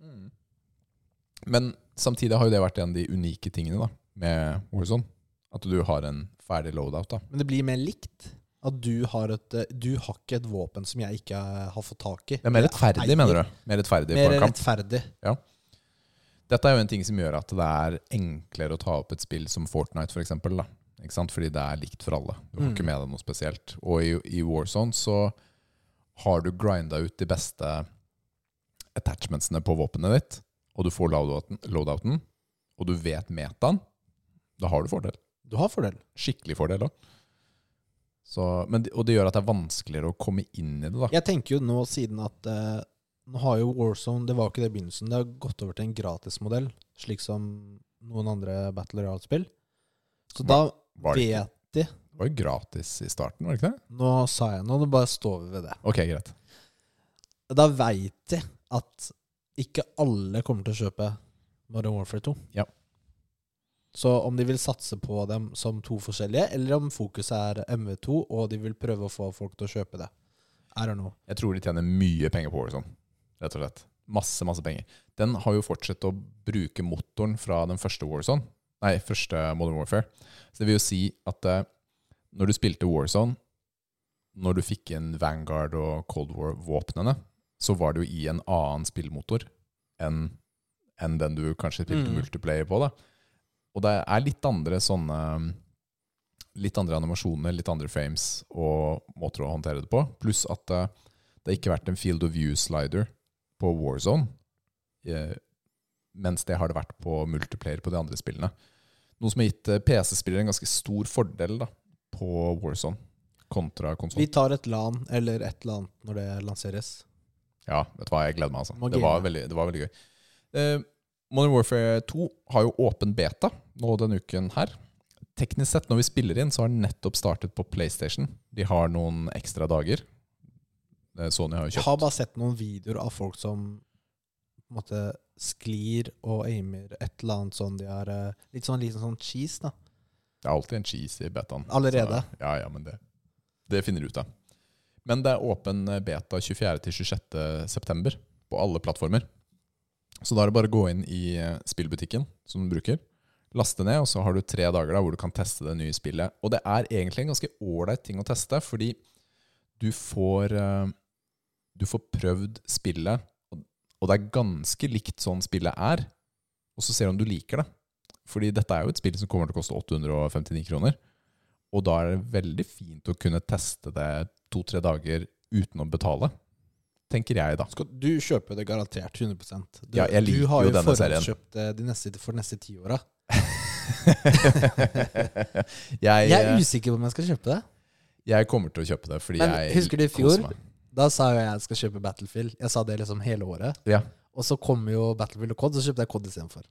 Mm. Men samtidig har jo det vært en av de unike tingene da, med Warzone. At du har en ferdig loadout. da Men det blir mer likt. At du har et eh, Du har ikke et våpen som jeg ikke har fått tak i. Det er mer rettferdig, mener du? Mer rettferdig Mer rettferdig. Dette er jo en ting som gjør at det er enklere å ta opp et spill som Fortnite, for eksempel, da. Ikke sant? Fordi det er likt for alle. Du har Mm. ikke med deg noe spesielt. Og i, i Warzone så har du grinda ut de beste attachmentsene på våpenet ditt, og du får loadouten, loadouten og du vet metaen, da har du fordel. Du har fordel. Skikkelig fordel òg. Og det gjør at det er vanskeligere å komme inn i det. da Jeg tenker jo nå, siden at eh, Nå har jo Warzone Det var jo ikke det i begynnelsen. Det har gått over til en gratismodell, slik som noen andre Battle Royale-spill. Så da Var det, vet de det var jo gratis i starten, var det ikke det? Nå sa jeg noe, nå bare står vi ved det. Ok, greit. Da veit de at ikke alle kommer til å kjøpe Modern Warfare 2. Ja. Så om de vil satse på dem som to forskjellige, eller om fokuset er MV2, og de vil prøve å få folk til å kjøpe det. I don't know. Jeg tror de tjener mye penger på Warzone, rett og slett. Masse, masse penger. Den har jo fortsatt å bruke motoren fra den første Warzone. Nei, første Modern Warfare. Så det vil jo si at eh, når du spilte Warzone, når du fikk inn Vanguard og Cold War-våpnene, så var det jo i en annen spillmotor enn enn den du kanskje spilte Mm. multiplayer på. da. Og det er litt andre sånne Litt andre animasjoner, litt andre frames og måter å håndtere det på. Pluss at det, det har ikke vært en field of view-slider på Warzone, eh, mens det har det vært på multiplayer på de andre spillene. Noe som har gitt eh, PC-spillere en ganske stor fordel da, på Warzone kontra konsoll. Vi tar et LAN eller et eller annet når det lanseres. Ja, vet du hva, jeg gleder meg. altså. Det var, veldig, det var veldig gøy. Eh, Modern Warfare 2 har jo åpen beta nå denne uken her. Teknisk sett, når vi spiller inn, så har den nettopp startet på PlayStation. De har noen ekstra dager. Eh, Sony har jo kjøpt. Jeg har bare sett noen videoer av folk som på en måte sklir og aimer et eller annet sånn de har eh, Litt sånn liten sånn cheese, da. Det er alltid en cheese i betaen. Allerede? Så, ja, ja, men det, det finner du ut av. Men det er åpen beta 24.-26. på alle plattformer. Så da er det bare å gå inn i eh, spillbutikken som du bruker, laste ned, og så har du tre dager da hvor du kan teste det nye spillet. Og det er egentlig en ganske ålreit ting å teste, fordi du får eh, Du får prøvd spillet, og- det er ganske likt sånn spillet er, og så ser du om du liker det. Fordi dette er jo et spill som kommer til å koste 859 kroner. Og da er det veldig fint å kunne teste det to-tre dager uten å betale. Tenker jeg, da. Skal, du kjøper det garantert 100 du, Ja, jeg liker Du har jo jo denne serien. forhåndskjøpt det de neste, for de neste ti åra. *laughs* jeg, Jeg er eh, usikker på om jeg skal kjøpe det. jeg kommer til å kjøpe det Men jeg husker du i fjor? Da sa jeg jeg jeg skal kjøpe Battlefield. Jeg sa det liksom hele året. Ja. Og så kom jo Battlefield og COD, så kjøpte jeg COD istedenfor.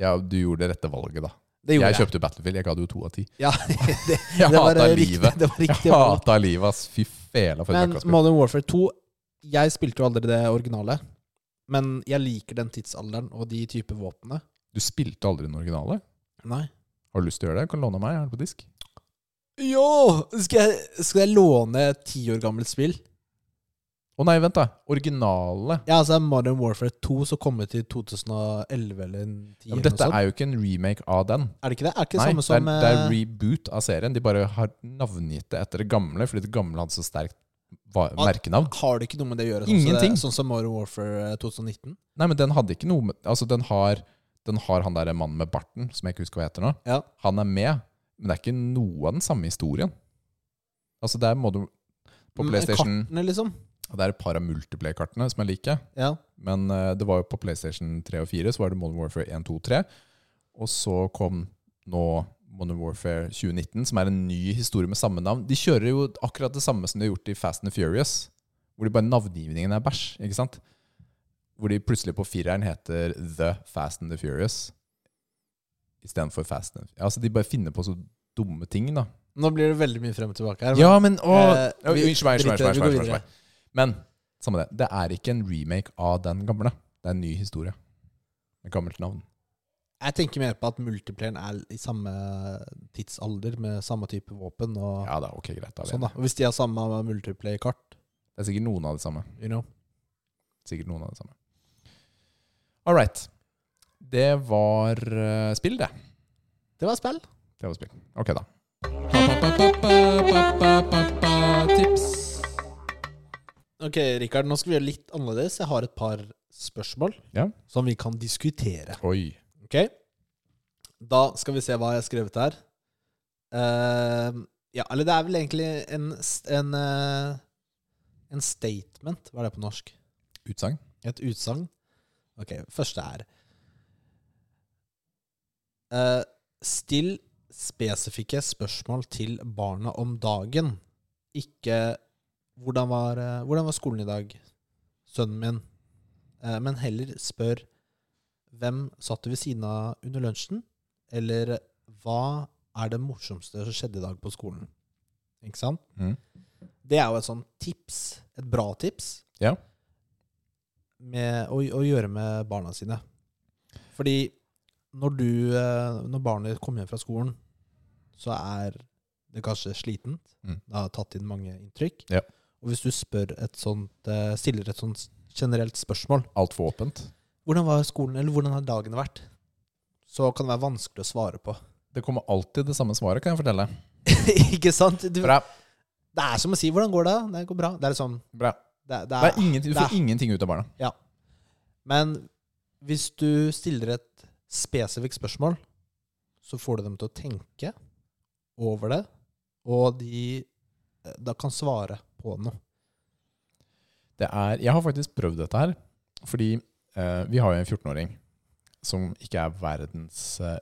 ja, du gjorde det rette valget, da. Det gjorde Jeg kjøpte Battlefield. Jeg ga det jo to av ti. Ja, *laughs* det, *laughs* Jeg det var riktig- livet. Det var riktig jeg hata livet, ass. Fy fela Men. Modern Warfare 2 Jeg spilte jo aldri det originale. Men jeg liker den tidsalderen og de type våpnene. Du spilte aldri den originale? Nei. Har du lyst til å gjøre det? Kan du låne meg? Jeg har den på disk. Jo! Skal jeg, skal jeg låne et ti år gammelt spill? Å nei, vent, da. Originale. Ja, altså Modern Warfare 2 som kom ut i 2011 eller 2010. Ja, men dette er jo ikke en remake av den. Er det ikke det? Er det ikke det Nei, samme som det, er, det er eh, reboot av serien. De bare har navngitt det etter det gamle, fordi det gamle hadde så sterkt merkenavn. Har det ikke noe med det å gjøre? Sånn Ingenting. Sånn som Modern Warfare eh, 2019? Nei, men den hadde ikke noe med Altså, den har, den har han der mannen med barten, som jeg ikke husker hva heter nå. Ja. Han er med, men det er ikke noe av den samme historien. Altså, det er modern, På Men PlayStation Kartene, liksom? Det er et par av multiplayer-kartene som er like. Ja. Men uh, det var jo på PlayStation 3 og 4 så var det Modern Warfare 1, 2, 3. Og så kom nå Modern Warfare 2019, som er en ny historie med samme navn. De kjører jo akkurat det samme som de har gjort i Fast and Furious. Hvor de bare navngivningen er bæsj. ikke sant? Hvor de plutselig på fireren heter The Fast and the Furious istedenfor Fast and Altså De bare finner på så dumme ting, da. Nå blir det veldig mye frem og tilbake her. Ja, men å, eh, vi- Unnskyld meg. unnskyld meg. Men samme det. Det er ikke en remake av den gamle. Det er en ny historie. Med gammelt navn. Jeg tenker mer på at multiplayeren er i samme tidsalder med samme type våpen. Og Ja da, ok, greit. Da, sånn da. Og hvis de har samme multiplayer-kart, det er sikkert noen av det samme. you know. Sikkert noen av det samme. All right. Det var uh, spill, det. Det var spill. Det var spill. Ok, da. Tips. Ok, Rikard, nå skal vi gjøre litt annerledes. Jeg har et par spørsmål Ja. som vi kan diskutere. Oi. Ok? Da skal vi se hva jeg har skrevet her. Uh, ja, eller det er vel egentlig en, en, uh, en statement. Hva er det på norsk? Utsagn. Et utsagn. Ok, første er uh, Still spesifikke spørsmål til barna om dagen. Ikke hvordan var, eh, 'Hvordan var skolen i dag, sønnen min?' Men heller spør 'Hvem satt du ved siden av under lunsjen?' Eller 'Hva er det morsomste som skjedde i dag på skolen?' Ikke sant? Mm. Det er jo et sånt tips. Et bra tips Ja. med å, å gjøre med barna sine. Fordi når du eh, Når barnet kommer hjem fra skolen, så er det kanskje slitent. Mm. Det har tatt inn mange inntrykk. Ja. Og hvis du et sånt, eh, stiller et sånt generelt spørsmål Altfor åpent. Hvordan var skolen, eller hvordan har dagen vært? Så kan det være vanskelig å svare på. Det kommer alltid det samme svaret, kan jeg fortelle. *laughs* Ikke sant? Du, Bra. det er som å si 'Hvordan går det?' Det går bra. Det er liksom Bra. det, det Det er, ingen, ingenting, du får det er- ingenting ut av barna. Ja. Men hvis du stiller et spesifikt spørsmål, så får du dem til å tenke over det, og de da kan svare på noe. Det er, jeg har faktisk prøvd dette her, fordi vi har jo en 14-åring som ikke er verdens eh,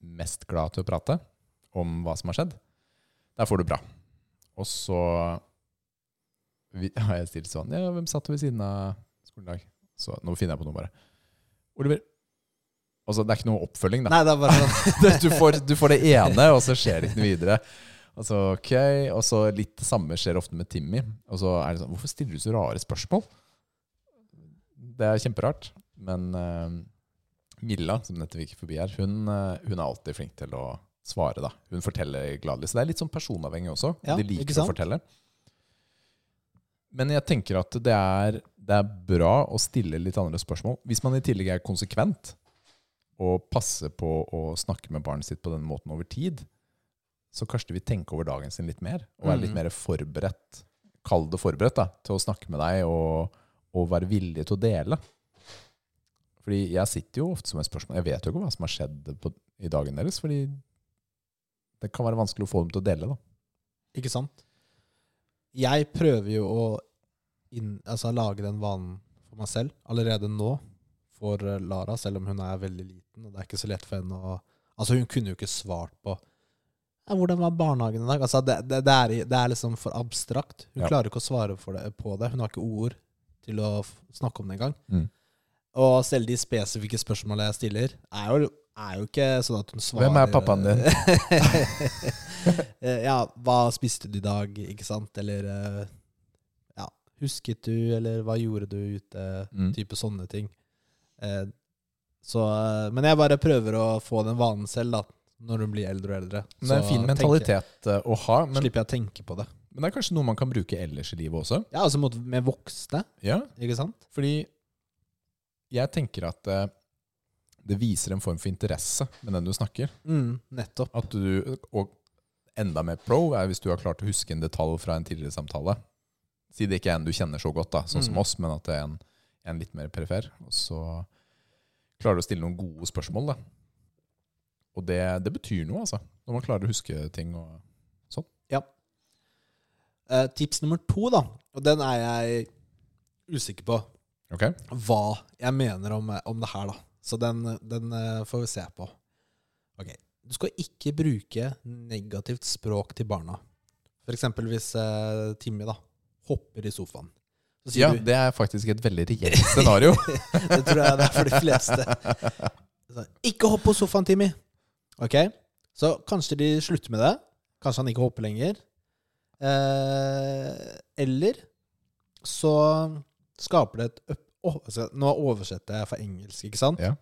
mest glad til å prate om hva som har skjedd. Der får du bra. Og så *laughs* har jeg stilt sånn Ja, hvem satt ved siden av skolen i dag? Så nå finner jeg på noe, bare. Oliver. Altså, det er ikke noe oppfølging, da. Nei, det er bare sånn *laughs* du, får, du får det ene, og så skjer det ikke noe videre. Og så, ok, og så litt det samme skjer ofte med Timmy. Og så er det sånn Hvorfor stiller du så rare spørsmål? Det er kjemperart. Men uh, Milla, som nettopp gikk forbi her, hun, uh, hun er alltid flink til å svare. da. Hun forteller gladelig. Så det er litt sånn personavhengig også. Ja, De liker å fortelle. Men jeg tenker at det er, det er bra å stille litt andre spørsmål. Hvis man i tillegg er konsekvent og passer på å snakke med barnet sitt på den måten over tid, så kanskje de vil tenke over dagen sin litt mer, og være litt Mhm. mer forberedt, kall det forberedt, da, til å snakke med deg og, og være villig til å dele. Fordi jeg sitter jo ofte som et spørsmål Jeg vet jo ikke hva som har skjedd på, i dagen deres, fordi det kan være vanskelig å få dem til å dele, da. Ikke sant? Jeg prøver jo å inn, altså, lage den vanen for meg selv allerede nå for eh, Lara, selv om hun er veldig liten. Og det er ikke så lett for henne å Altså, hun kunne jo ikke svart på ja, 'Hvordan var barnehagen i dag?' Altså, det, det, det, er, det er liksom for abstrakt. Hun Ja. klarer ikke å svare det, på det. Hun har ikke ord til å snakke om det engang. Mm. Og selv de spesifikke spørsmålene jeg stiller, er jo, er jo ikke sånn at hun svarer Hvem er pappaen din? *laughs* Ja, hva spiste du i dag, ikke sant? Eller eh, ja, husket du, eller hva gjorde du ute? Mm. Type sånne ting. Eh, så, eh, men jeg bare prøver å få den vanen selv, da, når hun blir eldre og eldre. Men det er en fin mentalitet eh, å ha, men, slipper jeg å tenke på det. Men det er kanskje noe man kan bruke ellers i livet også. Ja, altså mot, med voksne, Ja, ikke sant? Fordi jeg tenker at eh, det viser en form for interesse med den du snakker. Mm, nettopp. At du, og enda mer pro er hvis du har klart å huske en detalj fra en tidligere samtale. Si det ikke er en du kjenner så godt, da, sånn som Mm. oss, men at det er en, en litt mer perifer. Og så klarer du å stille noen gode spørsmål. da. Og det, det betyr noe, altså. Når man klarer å huske ting. og Eh, tips nummer to, da, og den er jeg usikker på okay. hva jeg mener om, om det her, da. Så den, den eh, får vi se på. Ok. Du skal ikke bruke negativt språk til barna. Eksempel hvis uh, Timmy da hopper i sofaen. Ja, du det er faktisk et veldig reelt scenario. *laughs* Det tror jeg det er for de fleste. Så, ikke hopp på sofaen, Timmy. Ok? Så kanskje de slutter med det. Kanskje han ikke hopper lenger. Eh, eller så skaper det et å, altså, Nå oversetter jeg fra engelsk, ikke sant? Ja.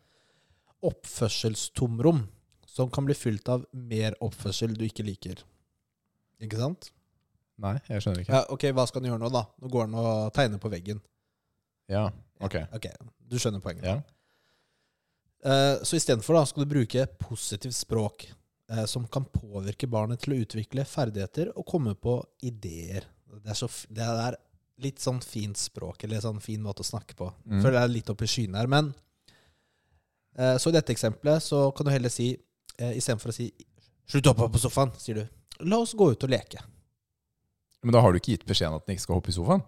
Oppførselstomrom som kan bli fylt av mer oppførsel du ikke liker. Ikke sant? Nei, jeg skjønner ikke. Ja, ok, hva skal han gjøre nå, da? Nå går han og tegner på veggen. Ja, ok. Ok, Du skjønner poenget? Ja. Eh, Så istedenfor skal du bruke positivt språk. Eh, som kan påvirke barnet til å utvikle ferdigheter og komme på ideer. Det er, så, det er litt sånn fint språk, eller sånn fin måte å snakke på. Mm. For det er litt oppe i skyene her. Men eh, så i dette eksempelet så kan du heller si, eh, istedenfor å si 'slutt å hoppe på sofaen', sier du 'la oss gå ut og leke'. Men da har du ikke gitt beskjeden at den ikke skal hoppe i sofaen?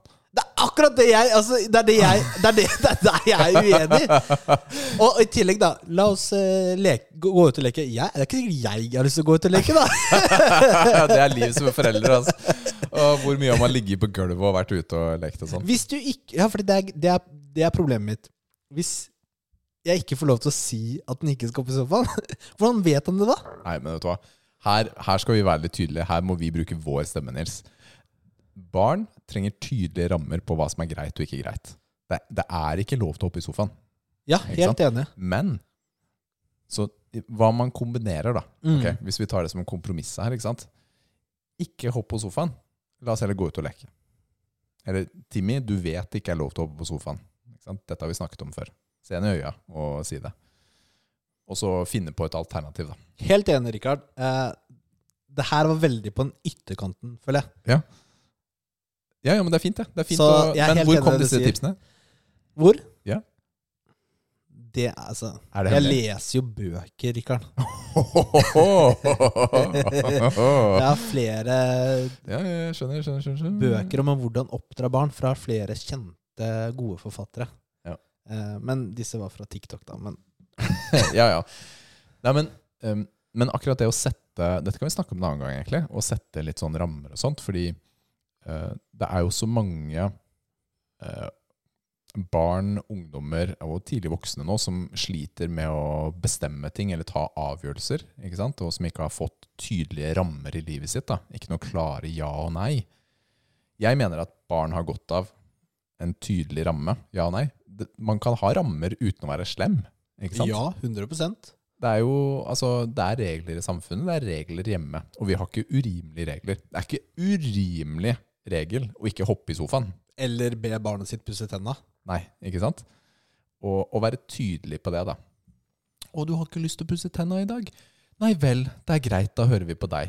Akkurat det jeg altså, Det er det jeg Det er, det, det er det jeg er uenig. Og i tillegg, da. La oss uh, leke, gå, ut og leke. Jeg, det er ikke sikkert jeg har lyst til å gå ut og leke, da. *laughs* det er livet som er foreldre, altså. Og hvor mye har man ligget på gulvet og vært ute og lekt og sånn? Hvis du ikke Ja, for det det, det er problemet mitt. Hvis jeg ikke får lov til å si at den ikke skal opp i sofaen, *laughs* hvordan vet han det da? Nei, men vet du hva? Her, her skal vi være litt tydelige. Her må vi bruke vår stemme, Nils. Barn trenger tydelige rammer på hva som er greit og ikke greit. Det, det er ikke lov til å hoppe i sofaen. Ja, helt enig. Men så hva man kombinerer, da. Mm. Okay, Hvis vi tar det som en kompromiss her, ikke sant. Ikke hopp på sofaen. La oss heller gå ut og leke. Eller Timmy, du vet det ikke er lov til å hoppe på sofaen. Ikke sant? Dette har vi snakket om før. Se henne i øya og si det. Og så finne på et alternativ, da. Helt enig, Rikard. Eh, det her var veldig på den ytterkanten, føler jeg. Ja, ja, men det er fint, det. det er fint Så å, jeg er men helt hvor enig i kom det du disse sier. tipsene? Hvor? Ja. Det, altså Er det Jeg hemmelig? leser jo bøker, Rikard. ja, *laughs* Jeg har flere jeg skjønner, skjønner, skjønner, skjønner. bøker om hvordan oppdra barn fra flere kjente, gode forfattere. Ja. Eh, men disse var fra TikTok, da. Men *laughs* ja, ja. Nei, men, um, men akkurat det å sette Dette kan vi snakke om en annen gang, egentlig. Å sette litt sånn rammer og sånt. Fordi det er jo så mange eh, barn, ungdommer og tidlig voksne nå som sliter med å bestemme ting eller ta avgjørelser. ikke sant? Og som ikke har fått tydelige rammer i livet sitt. da. Ikke noe klare ja og nei. Jeg mener at barn har godt av en tydelig ramme. Ja og nei. Man kan ha rammer uten å være slem. Ikke sant? ja, 100% Det er jo altså, det er regler i samfunnet, det er regler hjemme. Og vi har ikke urimelige regler. Det er ikke urimelig regel å ikke hoppe i sofaen. Eller be barnet sitt pusse tenna. Nei, ikke sant? Og og være tydelig på det, da. Å, du har ikke lyst til å pusse tenna i dag? Nei vel, det er greit, da hører vi på deg.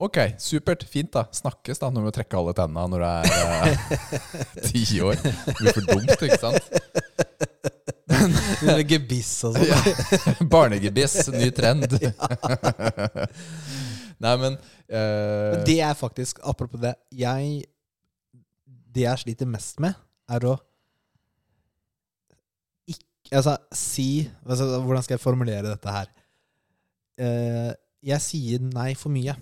Ok, supert, fint da. Snakkes da når du trekker alle tenna når du er eh, *laughs* ti år. Det blir for dumt, ikke sant? *laughs* Med gebiss og sånn. Ja. Barnegebiss, ny trend. *laughs* Nei, men eh, Men det er faktisk, apropos det jeg, Det jeg sliter mest med, er å ikke Altså, si altså, Hvordan skal jeg formulere dette her? Eh, jeg sier nei for mye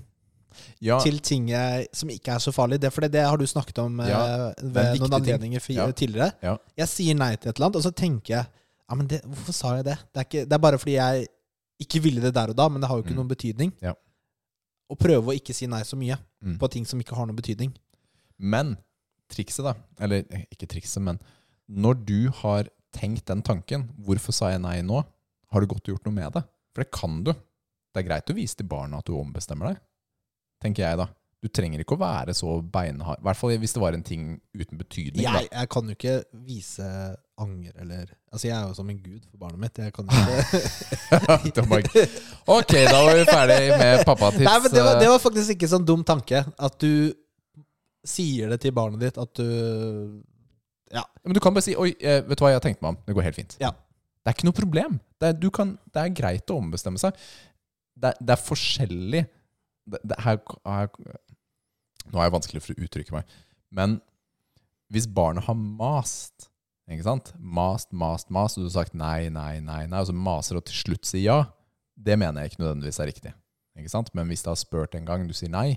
ja, til ting jeg, som ikke er så farlig. Det, for det, det har du snakket om eh, Ja, er ved noen anledninger Ja. tidligere. Jeg sier nei til et eller annet, og så tenker jeg ja, men det, Hvorfor sa jeg det? Det er, ikke, det er bare fordi jeg ikke ville det der og da, men det har jo ikke Mm. noen betydning. Ja. Å prøve å ikke si nei så mye Mm. på ting som ikke har noen betydning. Men trikset, da Eller eh, ikke trikset, men når du har tenkt den tanken, hvorfor sa jeg nei nå? Har du godt gjort noe med det? For det kan du. Det er greit å vise til barna at du ombestemmer deg, tenker jeg da. Du trenger ikke å være så beinhard. I hvert fall hvis det var en ting uten betydning. Jeg, jeg kan jo ikke vise anger eller Altså, jeg er jo som en gud for barnet mitt. Jeg kan *laughs* ikke ok, da var vi ferdig med *laughs* pappatips. Nei, men det var, det var faktisk ikke sånn dum tanke. At du sier det til barnet ditt at du Ja. Men du kan bare si Oi, eh, vet du hva jeg har tenkt meg om? Det går helt fint. Ja. Det er ikke noe problem. Det er, du kan, det er greit å ombestemme seg. Det, det er forskjellig her, her, Nå er jeg vanskelig for å uttrykke meg. Men hvis barnet har mast ikke sant? Mast, mast, mast, og du har sagt nei, nei, nei, nei, og så maser og til slutt sier ja, det mener jeg ikke nødvendigvis er riktig. Ikke sant? Men hvis du har spurt en gang, du sier nei,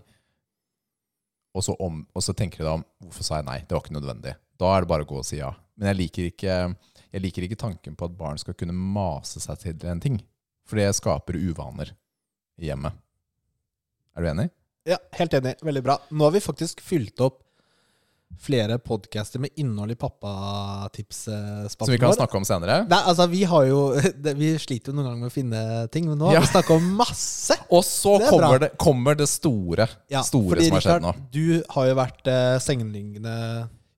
og så, om, og så tenker du deg om hvorfor sa jeg nei, det var ikke nødvendig. Da er det bare å gå og si ja. Men jeg liker ikke, jeg liker ikke tanken på at barn skal kunne mase seg til en ting. For det skaper uvaner i hjemmet. Er du enig? Ja, helt enig. Veldig bra. Nå har vi faktisk fylt opp flere podcaster med innhold i pappatipsspalten Som vi kan snakke om senere. Nei, altså, vi har jo *laughs* det- Vi sliter jo noen ganger med å finne ting, men nå har Ja. vi snakka om masse! *laughs* Og så Det er kommer det, kommer det store, Ja, store fordi, som har skjedd nå. Du har jo vært eh, sengeliggende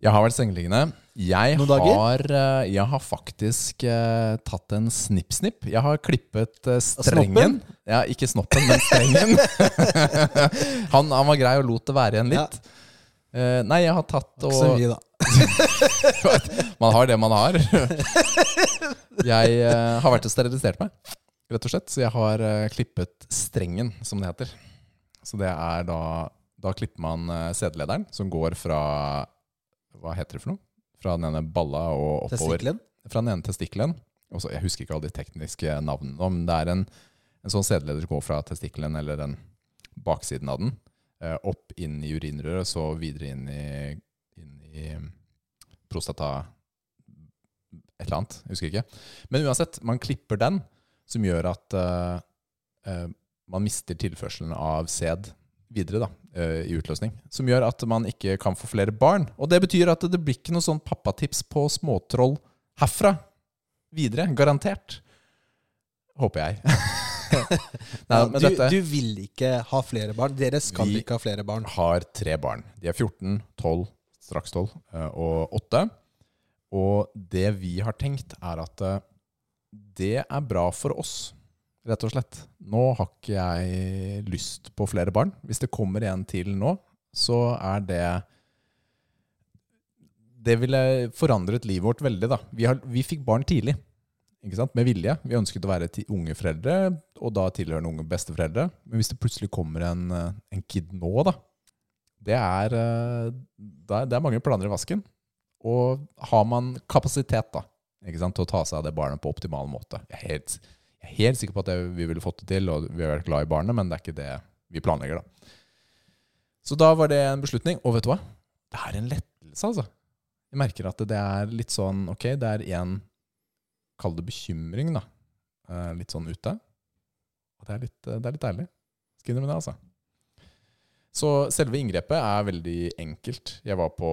Jeg har vært sengeliggende. Jeg Noen har, dager? jeg har faktisk eh, tatt en snipp-snipp. Jeg har klippet eh, strengen. Ja, ikke snoppen, men strengen. *laughs* han, han var grei og lot det være igjen litt. Eh, nei, jeg har tatt og mye, da. *laughs* Man har det man har. *laughs* Jeg uh, har vært og sterilisert meg, rett og slett. Så jeg har uh, klippet strengen, som det heter. Så det er da Da klipper man uh, sædlederen, som går fra Hva heter det for noe? Fra den ene balla og oppover. Testiklen? Fra den ene testikkelen. Jeg husker ikke alle de tekniske navnene, men det er en, en sånn sædleder som går fra testikkelen, eller den baksiden av den, opp inn i urinrøret, så videre inn i, inn i prostata Et eller annet. Jeg husker ikke. Men uansett, man klipper den, som gjør at eh, eh, man mister tilførselen av sæd videre da, eh, i utløsning. Som gjør at man ikke kan få flere barn. Og det betyr at det blir ikke noe sånn pappatips på småtroll herfra videre. Garantert. Håper jeg. *laughs* *laughs* Nei, du, dette du vil ikke ha flere barn. Dere skal Vi- ikke ha flere barn. Vi har tre barn. De er 14, 12, straks 12 eh, og 8. Og det vi har tenkt, er at eh, det er bra for oss, rett og slett. Nå har ikke jeg lyst på flere barn. Hvis det kommer en til nå, så er det Det ville forandret livet vårt veldig, da. Vi, har, vi fikk barn tidlig. Med vilje. Vi ønsket å være unge foreldre, og da tilhørende unge besteforeldre. Men hvis det plutselig kommer en, eh, en kid nå, da det eh, er, det er mange planer i vasken. Og har man kapasitet da, til å ta seg av det barnet på optimal måte Jeg er helt, jeg er helt sikker på at det, vi ville fått det til, og vi har vært glad i barnet, men det er ikke det vi planlegger. da. Så da var det en beslutning. Og vet du hva? Det er en lettelse, altså. Jeg merker at det er litt sånn Ok, det er en Kall det bekymring, da. eh, Litt sånn ute. Og det er litt, det er litt deilig. Skal innrømme det, altså. Så selve inngrepet er veldig enkelt. Jeg var på,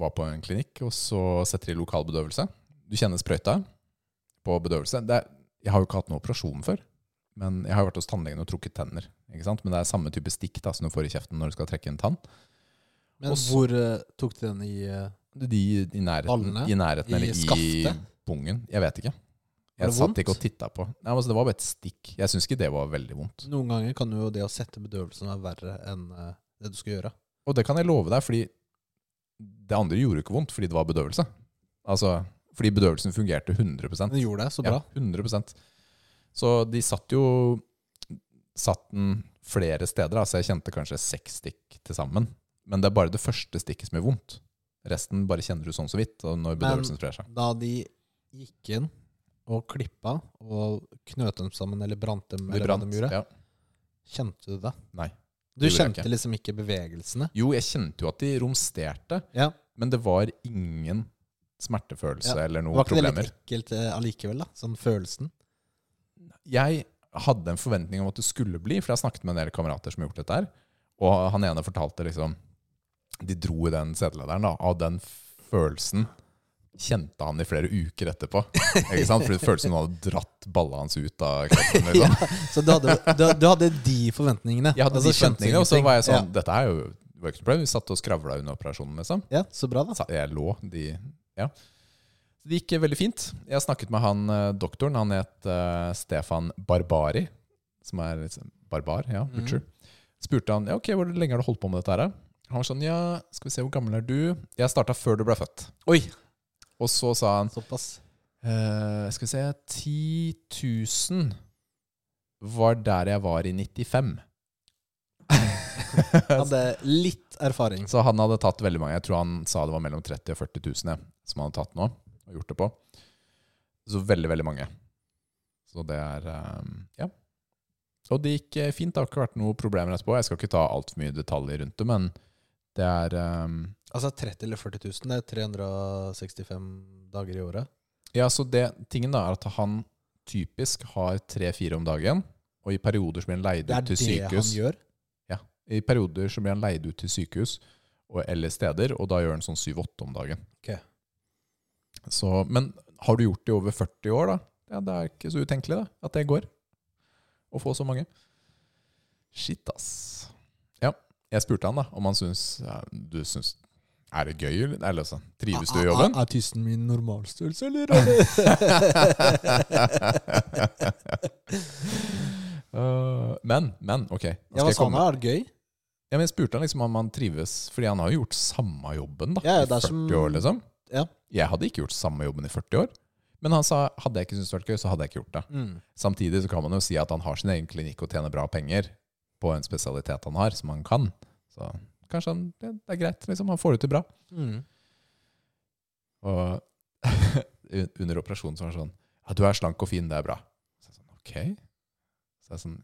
var på en klinikk, og så setter de lokal bedøvelse. Du kjenner sprøyta på bedøvelse. Det er, jeg har jo ikke hatt noen operasjon før, men jeg har jo vært hos tannlegen og trukket tenner. Ikke sant? Men det er samme type stikk da, som du får i kjeften når du skal trekke en tann. Men Også- hvor uh, tok du den i eh, De i nærheten, Ballene? i nærheten I eller i pungen. Jeg vet ikke. Jeg satt ikke og titta på. Nei, altså, det var bare et stikk. Jeg syns ikke det var veldig vondt. Noen ganger kan jo det å sette bedøvelsen være verre enn eh, det du skal gjøre. Og det kan jeg love deg, fordi det andre gjorde ikke vondt fordi det var bedøvelse. Altså, fordi bedøvelsen fungerte 100 Den gjorde det så bra. Ja, 100 Så de satt jo Satt den flere steder, altså jeg kjente kanskje seks stikk til sammen. Men det er bare det første stikket som gjør vondt. Resten bare kjenner du sånn så vidt og når bedøvelsen sprer seg. Da de gikk inn og klippa og knøt dem sammen eller brant dem, De eller brant. de gjorde, Ja. kjente du det? Nei. Du kjente ikke. liksom ikke bevegelsene? Jo, jeg kjente jo at de romsterte, Ja. men det var ingen smertefølelse Ja. eller Var noen ikke det litt ekkelt eh, allikevel, da? Sånn følelsen? Jeg hadde en forventning om at det skulle bli, for jeg har snakket med en del kamerater som har gjort dette her. Og han ene fortalte liksom De dro i den setelederen, da. Av den følelsen kjente han i flere uker etterpå. Ikke sant? Fordi det føltes som han hadde dratt balla hans ut av kroppen. *laughs* Liksom. Så du hadde, du, du hadde de forventningene? Jeg hadde Altså, de forventningene, og så var jeg sånn Dette er jo ikke noe problem. Vi satt og skravla under operasjonen, liksom. Ja, ja, så bra, da. Jeg lå, de Ja. Det gikk veldig fint. Jeg har snakket med han eh, doktoren. Han het uh, Stefan Barbari. Som er sånn barbar, ja. butcher. Butcher. Spurte han ja, ok, hvor lenge har du holdt på med dette her? Da?» Han var sånn ja, skal vi se, hvor gammel er du? Jeg starta før du ble født. Oi, Og så sa han såpass. eh, skal vi se 10 000 var der jeg var i 95. *laughs* Hadde litt erfaring. Så han hadde tatt veldig mange. Jeg tror han sa det var mellom 30 og 40 000 ja, som han hadde tatt nå og gjort det på. Så veldig, veldig mange. Så det er um, Ja. Og det gikk eh, fint. Det har ikke vært noen problemer etterpå. Jeg skal ikke ta altfor mye detaljer rundt det, men det er um, Altså 30 eller 40 000, det er 365 dager i året. Ja, så det, tingen da er at han typisk har tre-fire om dagen, og i perioder så blir han leid er ut til sykehus. det sykehus. han gjør. Ja. I perioder så blir han leid ut til sykehus og, eller steder, og da gjør han sånn 7-8 om dagen. Ok. Så, men har du gjort det i over 40 år, da? Ja, det er ikke så utenkelig da, at det går. Å få så mange. Shit, ass. Jeg spurte han da, om han syns ja, Du syns Er det gøy, eller? Eller altså, trives du i jobben? Er, er tissen min normalstørrelse, eller? Uh, *laughs* men, men, ok. Nå ja, hva sa han? Er det gøy? Ja, men jeg spurte han liksom om han trives, fordi han har jo gjort samme jobben da, Ja, i 40 er som- år, liksom. Ja. Jeg hadde ikke gjort samme jobben i 40 år. Men han sa hadde jeg ikke syntes det var gøy, så hadde jeg ikke gjort det. Mm. Samtidig så kan man jo si at han har sin egen klinikk og tjener bra penger på en spesialitet han har, som han kan. Så kanskje han, det, det er greit, liksom. Han får det til bra. Mm. Og *laughs* under operasjonen så var han sånn Ja, du er slank og fin, det er bra. Så jeg sånn, ok. Så jeg sånn,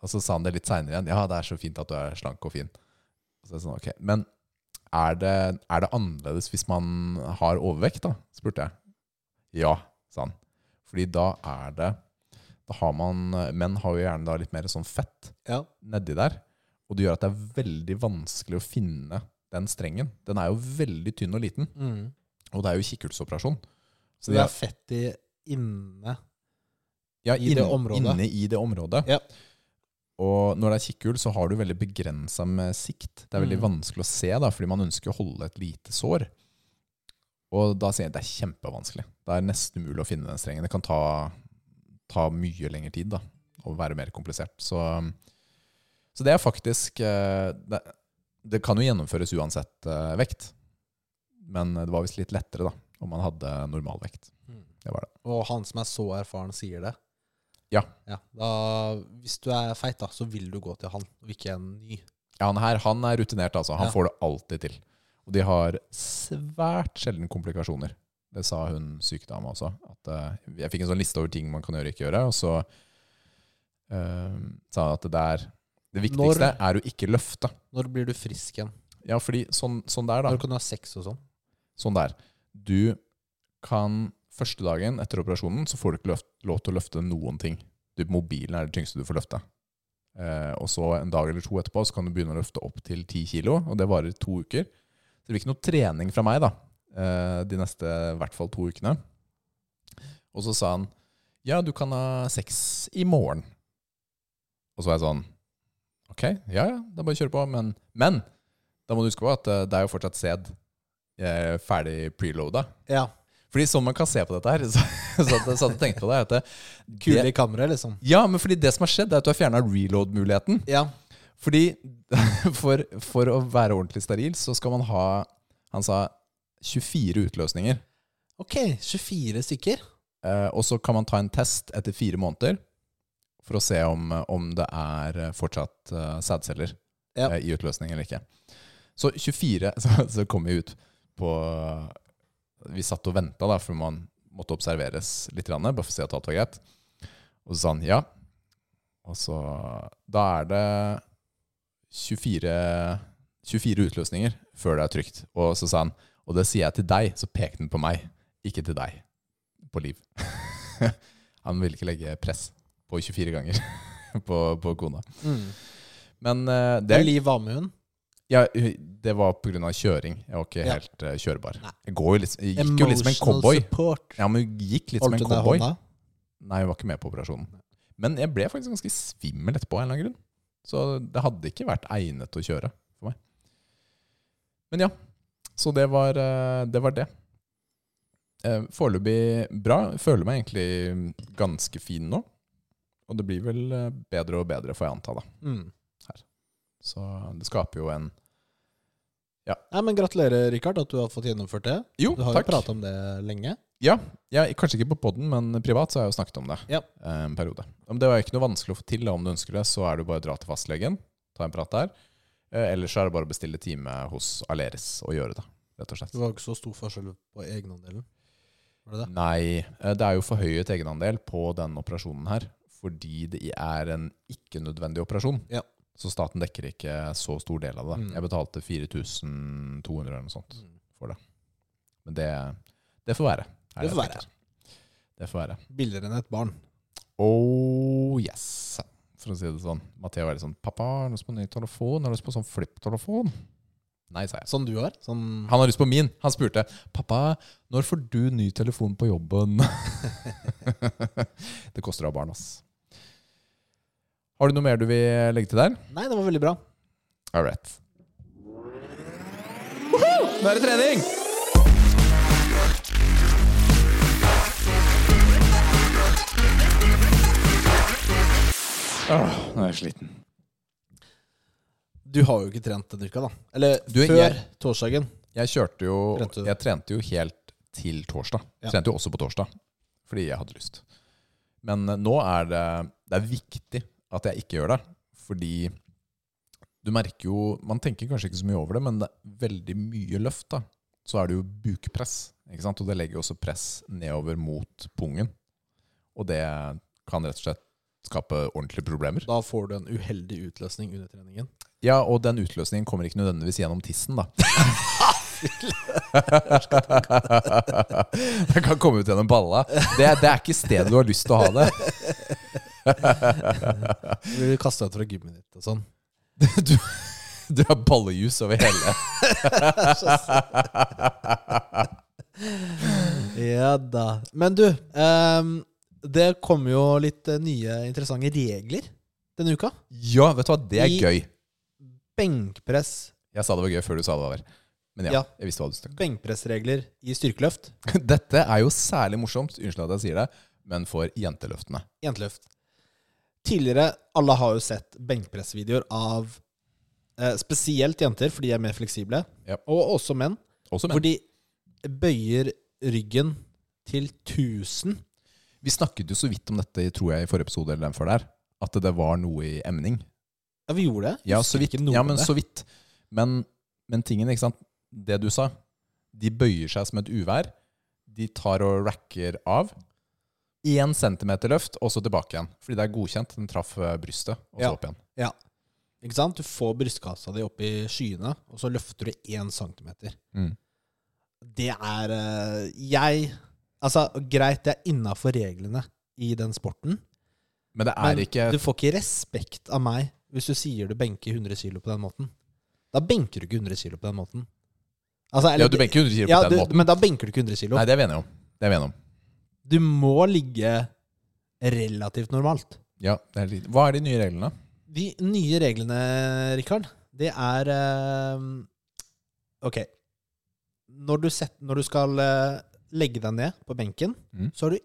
og så sa han det litt seinere igjen. Ja, det er så fint at du er slank og fin. Så jeg sånn, ok. Men er det, er det annerledes hvis man har overvekt, da? spurte jeg. Ja, sa han. Fordi da er det Da har man Menn har jo gjerne litt mer sånn fett Ja. nedi der. Og det gjør at det er veldig vanskelig å finne den strengen. Den er jo veldig tynn og liten. Mm. Og det er jo kikkertsoperasjon. Så det er fett i inne ja, i det området. Inne i det området. Ja. Og når det er kikkhull, så har du veldig begrensa med sikt. Det er veldig Mm. vanskelig å se, da, fordi man ønsker å holde et lite sår. Og da sier jeg at det er kjempevanskelig. Det er nesten umulig å finne den strengen. Det kan ta, ta mye lengre tid da, og være mer komplisert. Så, så det er faktisk eh, det, det kan jo gjennomføres uansett eh, vekt. Men det var visst litt lettere da, om man hadde normalvekt. Mm. Det var det. Og han som er så erfaren, sier det. Ja. Da, hvis du er feit, da, så vil du gå til han, og ikke en ny. Ja, han her han er rutinert, altså. Han Ja. får det alltid til. Og de har svært sjelden komplikasjoner. Det sa hun sykdama også. At, uh, jeg fikk en sånn liste over ting man kan gjøre og ikke gjøre, og så uh, sa hun at det, der det viktigste er å ikke løfte. Når blir du frisk igjen? Ja, fordi sånn, sånn der, da. Når kan du ha sex og sånn? Sånn der. Du kan Første dagen etter operasjonen så får du ikke løft, lov til å løfte noen ting. Du, mobilen er det tyngste du får løfte. Eh, og så en dag eller to etterpå så kan du begynne å løfte opp til ti kilo, og det varer to uker. Så det blir ikke noe trening fra meg da, de neste i hvert fall to ukene. Og så sa han ja, du kan ha sex i morgen. Og så var jeg sånn Ok, ja ja, da bare kjøre på. Men, men da må du huske på at eh, det er jo fortsatt sæd eh, ferdig preloada. Ja. Fordi sånn man kan se på dette her, så, *laughs* så, så at jeg tenkte på det, at det, Kule i kammeret, liksom. Ja, men fordi det som har skjedd, er at du har fjerna reload-muligheten. Ja. Fordi *laughs* for, for å være ordentlig steril, så skal man ha Han sa 24 utløsninger. Ok, 24 stykker. Eh, og så kan man ta en test etter fire måneder for å se om, om det er fortsatt uh, sædceller Ja. eh, i utløsning eller ikke. Så 24 *laughs* Så, så kom vi ut på Vi satt og venta, for man måtte observeres litt, bare for å se at alt var greit. Og så sa han ja. Og så Da er det 24, 24 utløsninger før det er trygt. Og så sa han Og det sier jeg til deg, så pek den på meg, ikke til deg. På Liv. *laughs* han ville ikke legge press på 24 ganger *laughs* på, på kona. Mm. Men uh, det Det Liv var med hun. ja, det var pga. kjøring. Jeg var ikke Ja. helt uh, kjørbar. Nei. Jeg, går jo litt, jeg gikk jo litt som en cowboy. support. Ja, men hun gikk litt som Holdt en hun i cowboy. Nei, hun var ikke med på operasjonen. Men jeg ble faktisk ganske svimmel etterpå av en eller annen grunn. Så det hadde ikke vært egnet å kjøre for meg. Men ja, så det var eh, det. Var det. Eh, Foreløpig bra. Føler meg egentlig ganske fin nå. Og det blir vel eh, bedre og bedre, får jeg anta. da. Mm. Så det skaper jo en Nei, men Gratulerer, Rikard, at du har fått gjennomført det. Jo, Du har takk. jo prata om det lenge. Ja, ja, kanskje ikke på poden, men privat så har jeg jo snakket om det Ja. en periode. Om det var ikke noe vanskelig å få til. Om du ønsker det, så er det bare å dra til fastlegen, ta en prat der. Eh, Ellers er det bare å bestille time hos Aleris og gjøre det, rett og slett. Det var ikke så stor forskjell på egenandelen. Var det det? Nei, eh, det er jo forhøyet egenandel på den operasjonen her, fordi det er en ikke-nødvendig operasjon. Ja. Så staten dekker ikke så stor del av det. Mm. Jeg betalte 4200 eller noe sånt. Mm. Men det, det får være. er Det får være. Det får være. Billigere enn et barn. Oh yes. For å si det sånn. Matheo er litt sånn 'Pappa, har du lyst på ny telefon? Har du lyst på sånn flipptelefon?' Nei, sa jeg. Sånn du har? Sånn Han har lyst på min. Han spurte 'Pappa, når får du ny telefon på jobben?' *laughs* det koster å ha barn, ass. Har du noe mer du vil legge til der? Nei, det var veldig bra. All right. Woohoo! nå er det trening! Åh, nå er jeg sliten. Du har jo ikke trent denne uka, da. Eller Du, før jeg- torsdagen. Jeg kjørte jo Trente du? Jeg trente jo helt til torsdag. Ja. Trente jo også på torsdag, fordi jeg hadde lyst. Men eh, nå er det Det er viktig at jeg ikke gjør det, fordi du merker jo Man tenker kanskje ikke så mye over det, men det er veldig mye løft, da. Så er det jo bukpress, ikke sant? og det legger jo også press nedover mot pungen. Og det kan rett og slett skape ordentlige problemer. Da får du en uheldig utløsning under treningen. Ja, og den utløsningen kommer ikke nødvendigvis gjennom tissen, da. *laughs* det kan komme ut gjennom balla. Det, det er ikke stedet du har lyst til å ha det. Du blir kasta ut fra gymmen ditt og sånn. *laughs* Du, du har ballejus over hele. *laughs* Ja da. Men du, ehm, det kommer jo litt eh, nye interessante regler denne uka. Ja, vet du hva, det er I- gøy. Benkpress, Jeg sa det var gøy før du sa det var. Men ja, Ja. jeg visste hva du snakket benkpressregler i styrkeløft. *laughs* Dette er jo særlig morsomt, unnskyld at jeg sier det, men for jenteløftene. Jenteløft. Tidligere, alle har jo sett benkpressvideoer av eh, spesielt jenter, for de er mer fleksible, Ja. og også menn, Også hvor de bøyer ryggen til 1000. Vi snakket jo så vidt om dette tror jeg, i forrige episode eller den før der. At det var noe i emning. Ja, vi gjorde det. Ja, så vidt. Ja, men så vidt. Men, men tingen, ikke sant. Det du sa. De bøyer seg som et uvær. De tar og racker av. Én centimeter løft, og så tilbake igjen. Fordi det er godkjent. Den traff eh, brystet, og så Ja. opp igjen. Ja. Ikke sant? Du får brystkassa di opp i skyene, og så løfter du én centimeter. Mm. Det er eh, Jeg Altså, greit, det er innafor reglene i den sporten, Men det er men ikke du får ikke respekt av meg hvis du sier du benker 100 kilo på den måten. Da benker du ikke 100 kilo på den måten. Altså, Ja, du benker 100 kilo på ja, den du, måten. Men da benker du ikke 100 kilo. Nei, det er vi enige om. Det er vi enige om. Du må ligge relativt normalt. Ja, det er litt. Hva er de nye reglene? De nye reglene, Rikard, det er uh, Ok. Når du, set, når du skal eh, legge deg ned på benken, Mm. så har du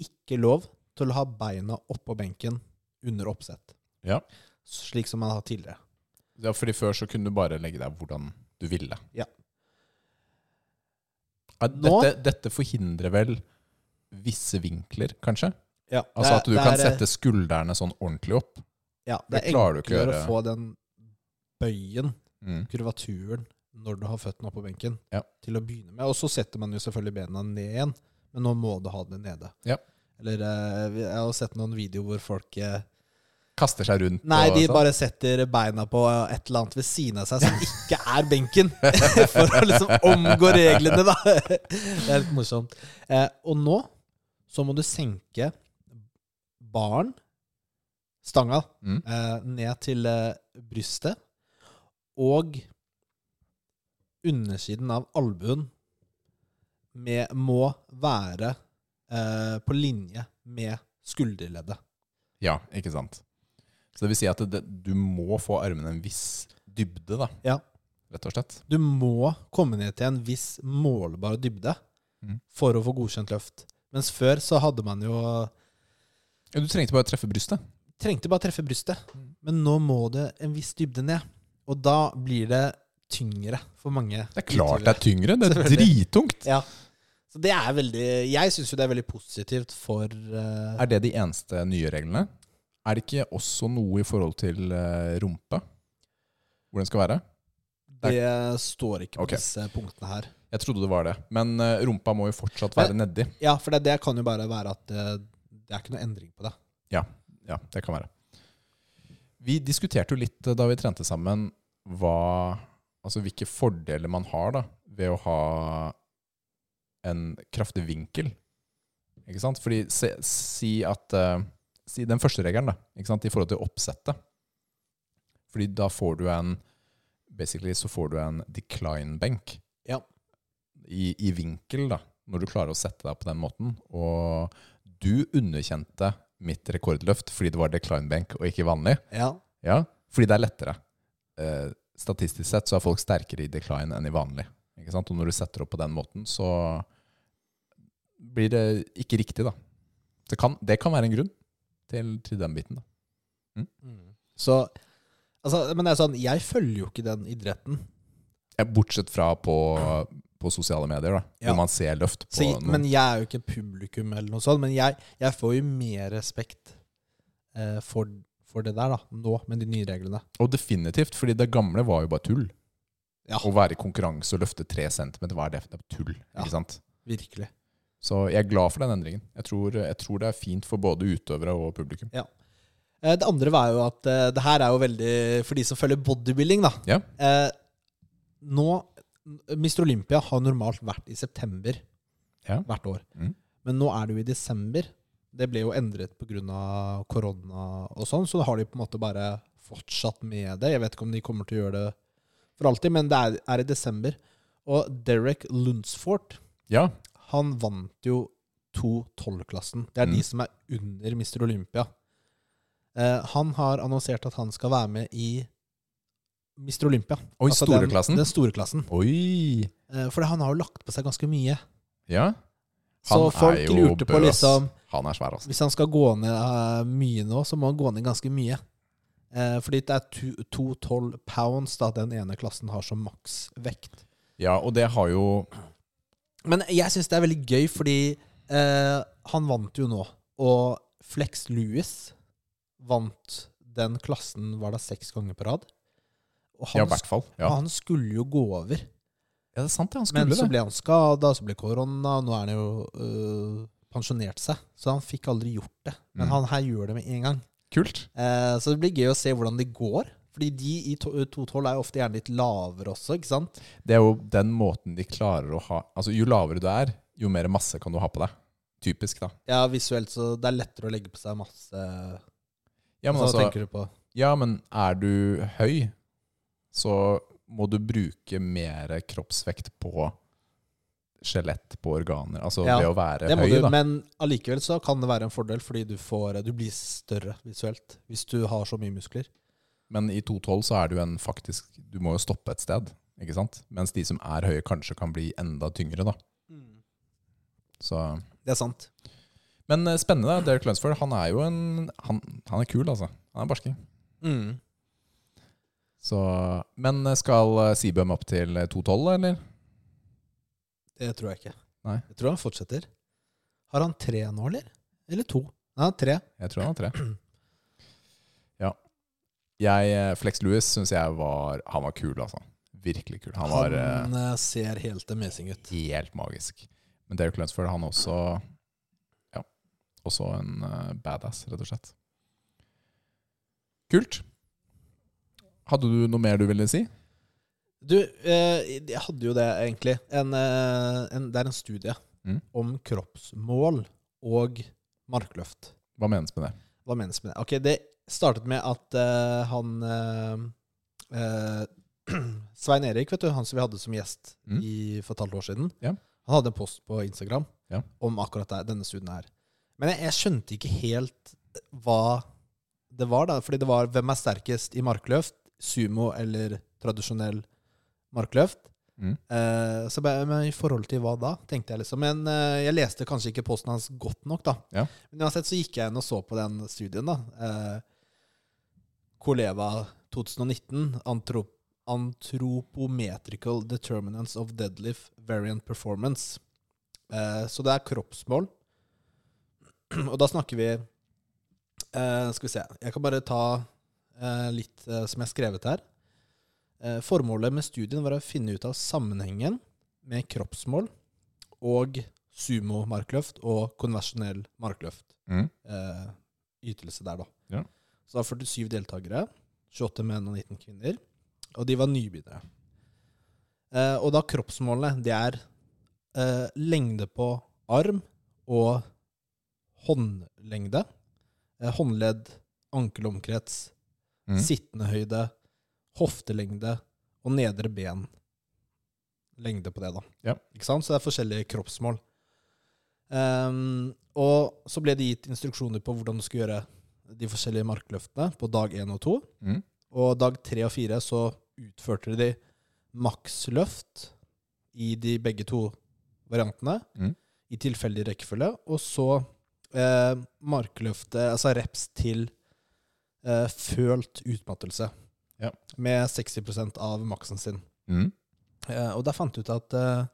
ikke lov til å ha beina oppå benken under oppsett. Ja. Slik som man har tidligere. Ja, fordi Før så kunne du bare legge deg hvordan du ville. Ja. Dette, Nå- dette, forhindrer vel visse vinkler, kanskje? Ja, Altså at du er, kan sette skuldrene sånn ordentlig opp. ja, det det er enklere å få den bøyen, Mm. kurvaturen, når du har føttene oppå benken, Ja. til å begynne med. Og så setter man jo selvfølgelig bena ned igjen, men nå må du ha det nede. Ja. Eller eh, jeg har sett noen videoer hvor folk eh, Kaster seg rundt. Nei, de sånn. bare setter beina på et eller annet ved siden av seg som ikke er benken. *laughs* For å liksom omgå reglene, da. *laughs* Det er litt morsomt. Eh, og nå så må du senke baren, stanga, Mm. ned til brystet. Og undersiden av albuen med, må være eh, på linje med skulderleddet. Ja, ikke sant. Så det vil si at det, du må få armene en viss dybde, da. Ja. Rett og slett. Du må komme ned til en viss målbar dybde mm. for å få godkjent løft. Mens før så hadde man jo Ja, du trengte bare å treffe brystet. Trengte bare treffe brystet. Mm. Men nå må det en viss dybde ned. Og da blir det tyngre for mange. Det er klart det er tyngre. Det er *laughs* dritungt. drittungt. Ja. Så det er veldig Jeg syns jo det er veldig positivt for uh, Er det de eneste nye reglene? Er det ikke også noe i forhold til uh, rumpe? Hvor den skal være? Det står ikke på okay. disse punktene her. Jeg trodde det var det. Men uh, rumpa må jo fortsatt være nedi. Ja, for det, det kan jo bare være at det, det er ikke noe endring på det. Ja, det kan være. Vi diskuterte jo litt eh, da vi trente sammen hva, altså hvilke fordeler man har da, ved å ha en kraftig vinkel. Ikke sant? Fordi se, si at uh, Si den første regelen, da, ikke sant? i forhold til oppsettet. Fordi da får du en Basically så får du en decline-benk. Ja. I, I vinkel, da, når du klarer å sette deg på den måten. Og du underkjente mitt rekordløft fordi det var decline-benk og ikke vanlig. Ja. Ja, fordi det er lettere. Eh, statistisk sett så er folk sterkere i decline enn i vanlig. Ikke sant? Og når du setter opp på den måten, så blir det ikke riktig, da. Det kan, det kan være en grunn til, til den biten. da. Mm. Så altså, Men det er sånn, jeg følger jo ikke den idretten. Bortsett fra på, på sosiale medier, da, Ja. hvor man ser løft på Så, noen. men jeg er jo ikke publikum eller noe sånt. Men jeg, jeg får jo mer respekt eh, for, for det der da, nå, med de nye reglene. Og definitivt, fordi det gamle var jo bare tull. Ja. Å være i konkurranse og løfte tre centimeter, hva er det? Er tull. Ja. ikke sant? Virkelig. Så jeg er glad for den endringen. Jeg tror, jeg tror det er fint for både utøvere og publikum. Ja. Det andre var jo at eh, det her er jo veldig For de som følger bodybuilding, da. Ja. Eh, nå Mr. Olympia har normalt vært i september Ja. hvert år. Mm. Men nå er det jo i desember. Det ble jo endret pga. korona og sånn, så da har de på en måte bare fortsatt med det. Jeg vet ikke om de kommer til å gjøre det for alltid, men det er, er i desember. Og Derek Lundsfort, Ja, han vant jo 212-klassen. Det er Mm. de som er under Mr. Olympia. Eh, han har annonsert at han skal være med i Mr. Olympia. Oi, Altså store den, klassen? Den store klassen. Oi! Eh, for han har jo lagt på seg ganske mye. Ja. Så folk er jo lurte på bøs. liksom Han er svær, altså. Hvis han skal gå ned eh, mye nå, så må han gå ned ganske mye. Eh, fordi det er to- 212 pounds da den ene klassen har som maksvekt. Ja, og det har jo Men jeg syns det er veldig gøy, fordi eh, han vant jo nå. Og Flex Lewis vant den klassen var det seks ganger på rad. Og Ja, han, i hvert fall. Ja. han skulle jo gå over. ja, det er sant, ja, Han skulle Men så ble han skada, så ble korona, nå er han jo øh, pensjonert seg. Så han fikk aldri gjort det. Men Mm. han her gjør det med en gang. Kult. Eh, så det blir gøy å se hvordan det går. Fordi de i to- 212 er jo ofte gjerne litt lavere også, ikke sant? Det er jo den måten de klarer å ha Altså, jo lavere du er, jo mer masse kan du ha på deg. Typisk, da. Ja, visuelt så det er lettere å legge på seg masse Ja, men altså du på? Ja, men er du høy, så må du bruke mer kroppsvekt på skjelett, på organer. Altså Ja, ved å være Det høy, du, da. men allikevel så kan det være en fordel, fordi du, får, du blir større visuelt hvis du har så mye muskler. Men i 212 så er du en faktisk Du må jo stoppe et sted, ikke sant? Mens de som er høye, kanskje kan bli enda tyngre, da. Så Det er sant. Men eh, spennende. Derek Lunsford, han er jo en Han, han er kul, altså. Han er barsking. Mm. Så Men eh, skal eh, Seabum opp til eh, 212, eller? Det tror jeg ikke. Nei. Jeg tror han fortsetter. Har han tre nå, eller? Eller to? Nei, tre. Jeg tror han har tre. Ja. Jeg, eh, Flex Lewis syns jeg var Han var kul, altså. Virkelig kul. Han var eh, Han eh, ser helt amazing ut. helt magisk. Men Derek Lunsford, han også Ja, også en eh, badass, rett og slett. Kult. Hadde du noe mer du ville si? Du, eh, jeg hadde jo det, egentlig. En, eh, en, det er en studie Mm. om kroppsmål og markløft. Hva menes med det? Hva menes med det? Ok, Det startet med at eh, han eh, eh, *clears throat* Svein Erik, vet du, han som vi hadde som gjest Mm. i, for et halvt år siden, Ja. han hadde en post på Instagram Ja. om akkurat det, denne studien her. Men jeg, jeg skjønte ikke helt hva det var, da. Fordi det var hvem er sterkest i markløft? Sumo eller tradisjonell markløft? Mm. Eh, så men I forhold til hva da, tenkte jeg liksom. Men eh, jeg leste kanskje ikke posten hans godt nok, da. Ja. Men uansett så gikk jeg inn og så på den studien, da. Eh, Koleva 2019, antrop Antropometrical Determinants of Deadlift Variant Performance. Eh, så det er kroppsmål. *clears throat* Og da snakker vi eh, Skal vi se. Jeg kan bare ta eh, litt som jeg har skrevet her. Eh, formålet med studien var å finne ut av sammenhengen med kroppsmål og sumo-markløft og konversjonell markløft. Mm. Eh, ytelse der, da. Ja. Så det var 47 deltakere. 28 menn og 19 kvinner. Og de var nybegynnere. Eh, og da kroppsmålene, det er eh, lengde på arm og håndlengde. Eh, håndledd, ankelomkrets, Mm. sittende høyde, hoftelengde og nedre ben. Lengde på det, da. Ja. Ikke sant? Så det er forskjellige kroppsmål. Um, og så ble det gitt instruksjoner på hvordan du skulle gjøre de forskjellige markløftene på dag én og to. Mm. Og dag tre og fire så utførte de maksløft i de begge to variantene, Mm. i tilfeldig rekkefølge. Og så eh, markløftet, altså reps til eh, følt utmattelse. Ja. Med 60% av maksen sin. Mm. Eh, og da fant jeg ut at eh,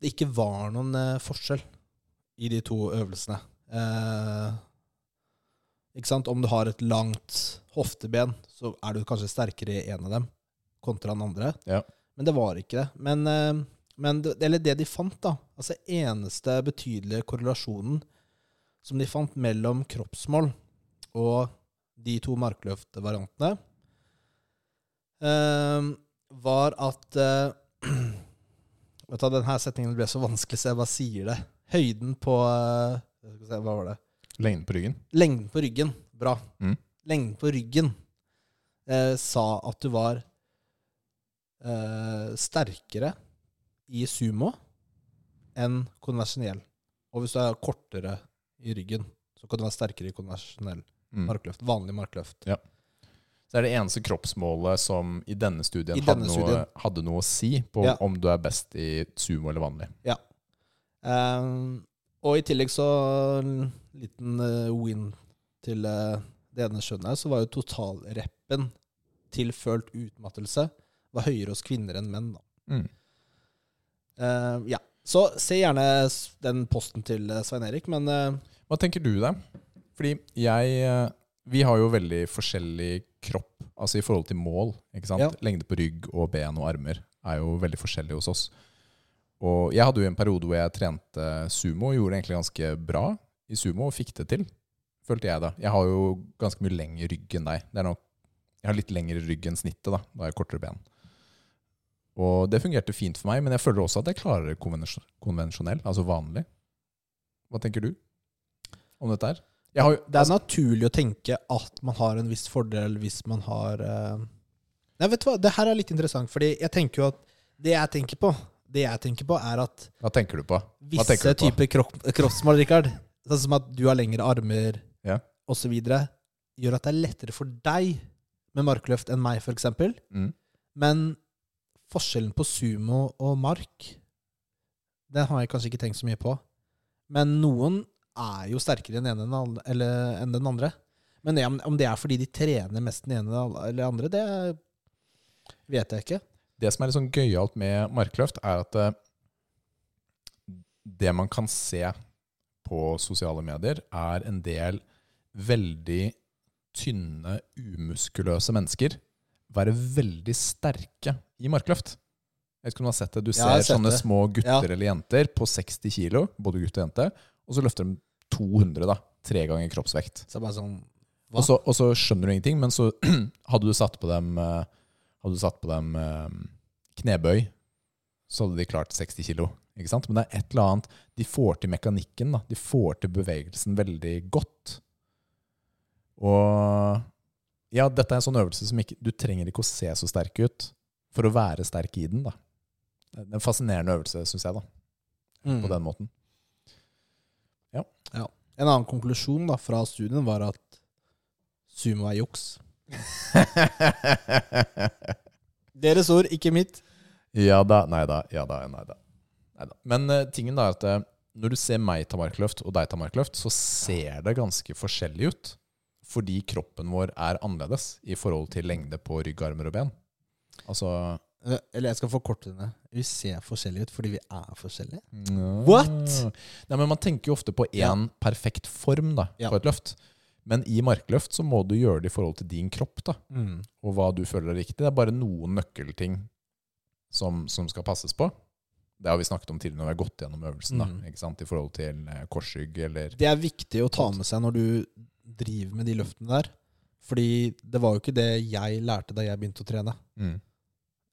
det ikke var noen eh, forskjell i de to øvelsene. Eh, ikke sant? Om du har et langt hofteben, så er du kanskje sterkere i en av dem kontra den andre. Ja. Men det var ikke det. Men, men det, eller det de fant, da Altså eneste betydelige korrelasjonen som de fant mellom kroppsmål og de to markløftvariantene, var at eh, *clears throat* Vet du, Denne setningen ble så vanskelig, så jeg bare sier det. Høyden på eh, Hva var det? Lengden på ryggen. Lengden på ryggen. Bra. Mm. Lengden på ryggen eh, sa at du var eh, sterkere i sumo enn konvensjonell. Og hvis du er kortere i ryggen, så kan du være sterkere i konvensjonell Mm. markløft. Vanlig markløft. Så er det eneste kroppsmålet som i denne studien, I hadde, denne noe, hadde noe å si på Ja. om du er best i sumo eller vanlig. Eh, og i tillegg så en liten eh, win til eh, det ene skjønnet, så var jo totalreppen til følt utmattelse var høyere hos kvinner enn menn. Da. Mm. Uh, ja. Så se gjerne den posten til Svein Erik, men uh, Hva tenker du deg? Fordi jeg Vi har jo veldig forskjellig kropp, altså i forhold til mål. ikke sant? Ja. Lengde på rygg og ben og armer er jo veldig forskjellig hos oss. Og jeg hadde jo en periode hvor jeg trente sumo og gjorde det egentlig ganske bra i sumo og fikk det til. Følte jeg da. Jeg har jo ganske mye lengre rygg enn deg. Det er nok, jeg har litt lengre rygg enn snittet, da. Da har jeg kortere ben. Og det fungerte fint for meg, men jeg føler også at jeg klarer det konvensjonell, altså vanlig. Hva tenker du om dette her? Har det er naturlig å tenke at man har en viss fordel hvis man har uh... Nei, vet du hva, det her er litt interessant, fordi jeg tenker jo at det jeg tenker på, det jeg tenker på, er at hva tenker du på? Hva visse du på? typer kropp, kroppsmål, Rikard, sånn som at du har lengre armer Ja. osv., gjør at det er lettere for deg med markløft enn meg, f.eks. Mm. Men forskjellen på sumo og mark, den har jeg kanskje ikke tenkt så mye på. Men noen er jo sterkere enn den ene eller enn den andre. Men det, om det er fordi de trener mest den ene eller den andre, det vet jeg ikke. Det som er litt sånn gøyalt med markløft, er at eh, det man kan se på sosiale medier, er en del veldig tynne, umuskuløse mennesker være veldig sterke i markløft. Jeg vet ikke om du har sett det. Du ser sånne det. små gutter Ja. eller jenter på 60 kilo, både gutt og jente, og så løfter de 200, da. Tre ganger kroppsvekt. Så bare sånn? Og så, og så skjønner du ingenting, men så *clears throat* hadde du satt på dem eh, Hadde du satt på dem eh, knebøy, så hadde de klart 60 kilo. Ikke sant? Men det er et eller annet De får til mekanikken. da. De får til bevegelsen veldig godt. Og ja, dette er en sånn øvelse som ikke Du trenger ikke å se så sterk ut for å være sterk i den. da. Det er en fascinerende øvelse, syns jeg, da, Mm. på den måten. En annen konklusjon da fra studien var at sumo er juks. *laughs* Deres ord, ikke mitt. Ja da, nei da, ja da, nei da. Nei da. Men uh, tingen da er at uh, når du ser meg ta markløft og deg ta markløft, så ser det ganske forskjellig ut. Fordi kroppen vår er annerledes i forhold til lengde på rygg, armer og ben. Altså Eller jeg skal forkorte det. Vi ser forskjellige ut fordi vi er forskjellige. What? What? Nei, men Man tenker jo ofte på én Ja. perfekt form da, Ja. på et løft. Men i markløft så må du gjøre det i forhold til din kropp da, Mm. og hva du føler er riktig. Det er bare noen nøkkelting som, som skal passes på. Det har vi snakket om tidligere når vi har gått gjennom øvelsen. Mm. da, ikke sant? I forhold til eh, korsrygg eller Det er viktig å ta med seg når du driver med de løftene der. Fordi det var jo ikke det jeg lærte da jeg begynte å trene. mm.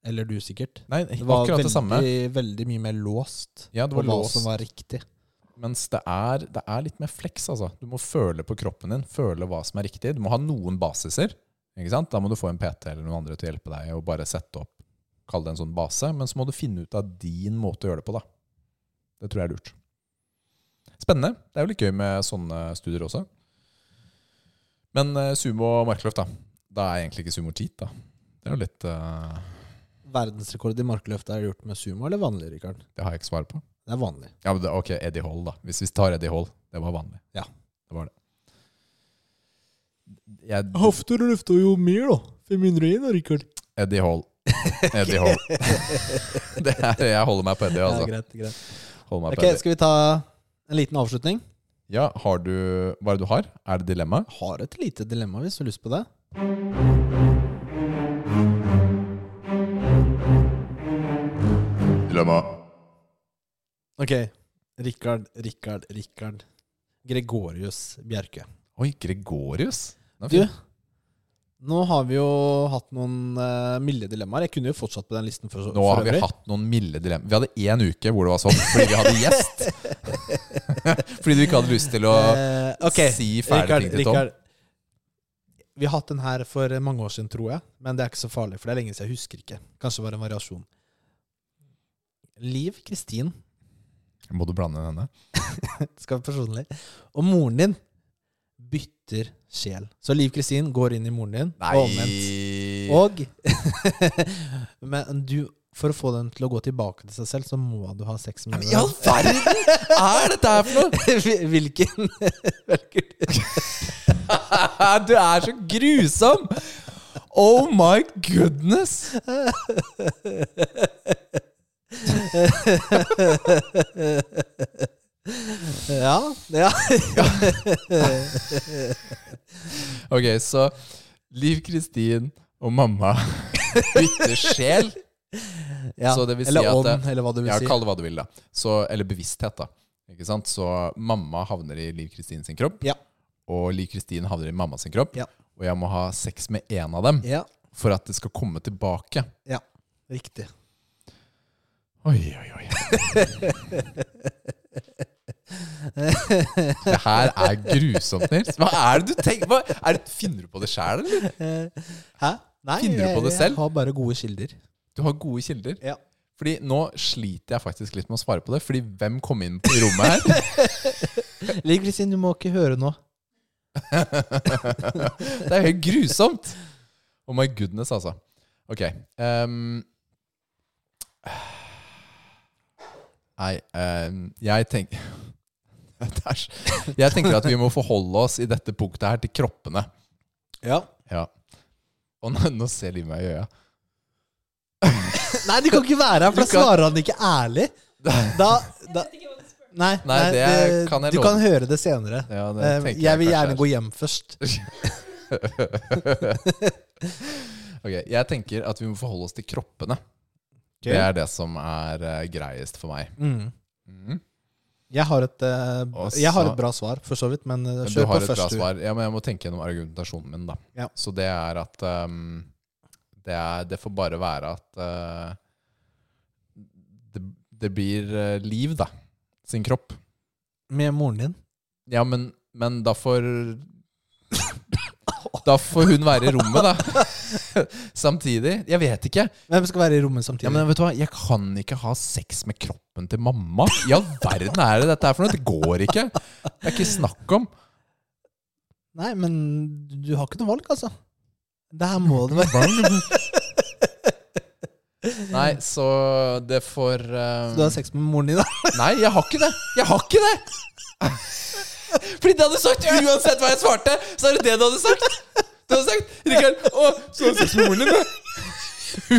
Eller du sikkert. Nei, Det var akkurat veldig, det samme. veldig mye mer låst Ja, det på låst. hva låst. som var riktig. Mens det er, det er litt mer flex, altså. Du må føle på kroppen din, føle hva som er riktig. Du må ha noen basiser. Ikke sant? Da må du få en PT eller noen andre til å hjelpe deg og bare sette opp, kall det en sånn base. Men så må du finne ut av din måte å gjøre det på, da. Det tror jeg er lurt. Spennende. Det er jo litt gøy med sånne studier også. Men eh, sumo og markløft, da. Da er egentlig ikke sumo cheat, da. Det er jo litt eh, verdensrekord i markløft er gjort med sumo eller vanlig, Rikard? Det har jeg ikke svar på. Det er vanlig. Ja, men det, Ok, Eddie Hall, da. Hvis vi tar Eddie Hall. Det var vanlig. Ja. Det var det. Jeg, Hofter løfter jo mer, da. 501 da, Rikard. Eddie Hall. *laughs* Eddie Hall. *laughs* det er, jeg holder meg på Eddie, altså. Ja, greit, greit. Holder meg Ok, på Eddie. Skal vi ta en liten avslutning? Ja, har du Hva er det du har? Er det dilemma? Har et lite dilemma hvis du har lyst på det. Dilemma. Ok. Rikard, Rikard, Rikard. Gregorius Bjerke. Oi, Gregorius. Du, nå har vi jo hatt noen uh, milde dilemmaer. Jeg kunne jo fortsatt på den listen for, Nå for har vi hatt noen milde dilemmaer. Vi hadde én uke hvor det var sånn fordi vi hadde gjest. *laughs* fordi du ikke hadde lyst til å uh, okay. si fæle ting til Tom. Rikard. Vi har hatt den her for mange år siden, tror jeg. Men det er ikke så farlig, for det er lenge siden. Jeg husker ikke. Kanskje det var en variasjon. Liv Kristin Må du blande inn henne? *laughs* skal være personlig. Og moren din bytter sjel. Så Liv Kristin går inn i moren din, og omvendt. Og *laughs* Men du, for å få den til å gå tilbake til seg selv, så må du ha sex med Men I all verden! Er dette her for noe? *laughs* Hvilken velger du? Du er så grusom! Oh my goodness! *laughs* Ja, ja. *laughs* Ok, så Liv Kristin og mamma bytter sjel. *laughs* ja. Så det vil si eller ånd, eller hva du vil Ja, si. kall det hva du vil, da. Så, eller bevissthet, da. Ikke sant? Så mamma havner i Liv Kristin sin kropp, Ja. og Liv Kristin havner i mamma sin kropp. Ja. Og jeg må ha sex med en av dem Ja, for at det skal komme tilbake. Ja, riktig. Oi, oi, oi. *laughs* Det her er grusomt, Nils. Hva er det du tenker på? er det, Finner du på det sjæl, eller? Hæ? Nei, Finner du på det selv? Jeg har bare gode kilder. Du har gode kilder. Ja. Fordi nå sliter jeg faktisk litt med å svare på det. Fordi hvem kom inn på rommet her? *laughs* Liv Kristin, du må ikke høre nå. *laughs* det er jo helt grusomt. Oh my goodness, altså. Ok. ehm, nei, ehm, jeg tenker er *laughs* Jeg tenker at vi må forholde oss i dette punktet her til kroppene. Ja. Ja. Og nå, nå ser Liv meg i øya. *laughs* Nei, du kan ikke være her, for da svarer han ikke ærlig. Da, da Nei, Nei, det kan jeg du lov. kan høre det senere. Ja, det Eh, tenker jeg vil gjerne er- gå hjem først. *laughs* Ok, Jeg tenker at vi må forholde oss til kroppene. Det er det som er eh, greiest for meg. Mm. Mm. Jeg, har et, eh, Og jeg har så- et bra svar, for så vidt, men eh, Men du kjør har på et bra først. du. svar. Ja, men jeg må tenke gjennom argumentasjonen min, da. Ja. Så det er at ehm, det, er, det får bare være at eh, det, det blir eh, Liv, da. Sin kropp. Med moren din. Ja, men, men da får Da får hun være i rommet, da. *laughs* Samtidig. Jeg vet ikke. Hvem skal være i rommet samtidig? Ja, men vet du hva? Jeg kan ikke ha sex med kroppen til mamma. I all verden er det dette her for noe? Det går ikke. Det er ikke snakk om. Nei, men du har ikke noe valg, altså. Det her må det være. *laughs* Nei, så det får eh, Så du har sex med moren din, da? Nei, jeg har ikke det. Jeg har ikke det! *laughs* Fordi det hadde sagt uansett hva jeg svarte. Så er det det du hadde sagt. Du hadde sagt Rikard, å, så ser moren din, ut.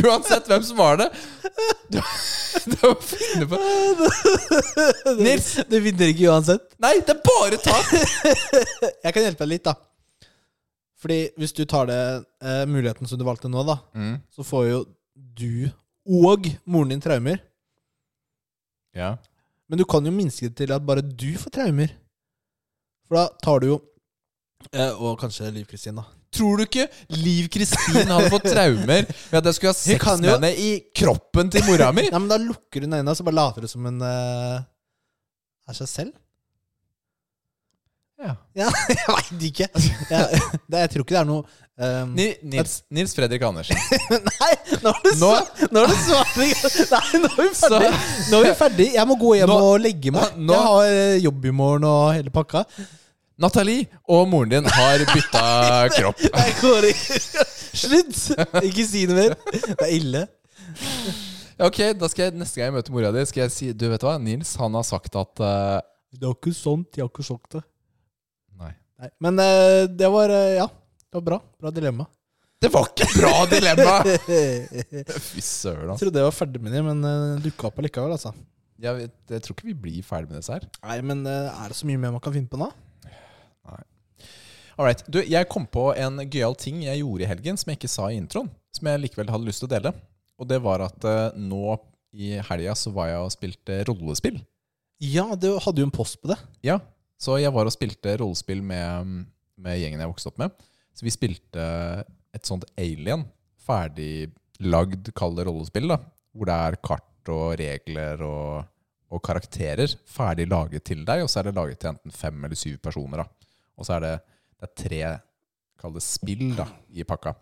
Uansett hvem som var det. Du, du må finne på Nils! Du vinner ikke uansett. Nei, det er bare tap! Jeg kan hjelpe deg litt, da. Fordi hvis du tar det eh, muligheten som du valgte nå, da, Mm. så får jo du og moren din traumer. Ja. Men du kan jo minske det til at bare du får traumer. For da tar du jo eh, Og kanskje Liv Kristin, da. Tror du ikke Liv Kristin hadde fått traumer ved at jeg skulle ha sex med jo- henne i kroppen til mora mi? *laughs* Nei, men Da lukker hun øynene og så bare later du som hun eh, er seg selv. Ja. Ja, *laughs* jeg veit ikke. *laughs* Jeg, det, jeg tror ikke det er noe Ni- Nils, Nils Fredrik Andersen. *laughs* Nei, nå er du Nå- svar- nå er det svaring! Nei, nå er vi ferdig. Nå er vi ferdig. Jeg må gå hjem Nå- og legge meg. nå- Jeg har eh, jobb i morgen og hele pakka. Nathalie og moren din har bytta *laughs* kropp. Nei, går Slutt! Ikke si noe mer. Det er ille. Ok, da skal jeg neste gang jeg møter mora di, skal jeg si Du vet hva, Nils han har sagt at uh, Det var ikke sånt. Jeg har ikke sagt det. Nei. Nei. Men uh, det var uh, Ja, det var bra. Bra dilemma. Det var ikke bra dilemma! jeg *laughs* Fy søren, altså. trodde jeg var ferdig med det, men uh, dukka opp allikevel, altså. Jeg, vet, jeg tror ikke vi blir ferdig med disse her. Nei, men eh, er det så mye mer man kan finne på nå? All right. Du, jeg kom på en gøyal ting jeg gjorde i helgen som jeg ikke sa i introen. Som jeg likevel hadde lyst til å dele. Og det var at eh, nå i helga så var jeg og spilte rollespill. Ja, du hadde jo en post på det. Ja, så jeg var og spilte rollespill med, med gjengen jeg vokste opp med. Så vi spilte et sånt alien, ferdiglagd, kall det rollespill, da. Hvor det er kart og regler og, og karakterer ferdig laget til deg. Og så er det laget til enten fem eller syv personer, da. Og så er det, det er tre, kall det spill, da, i pakka.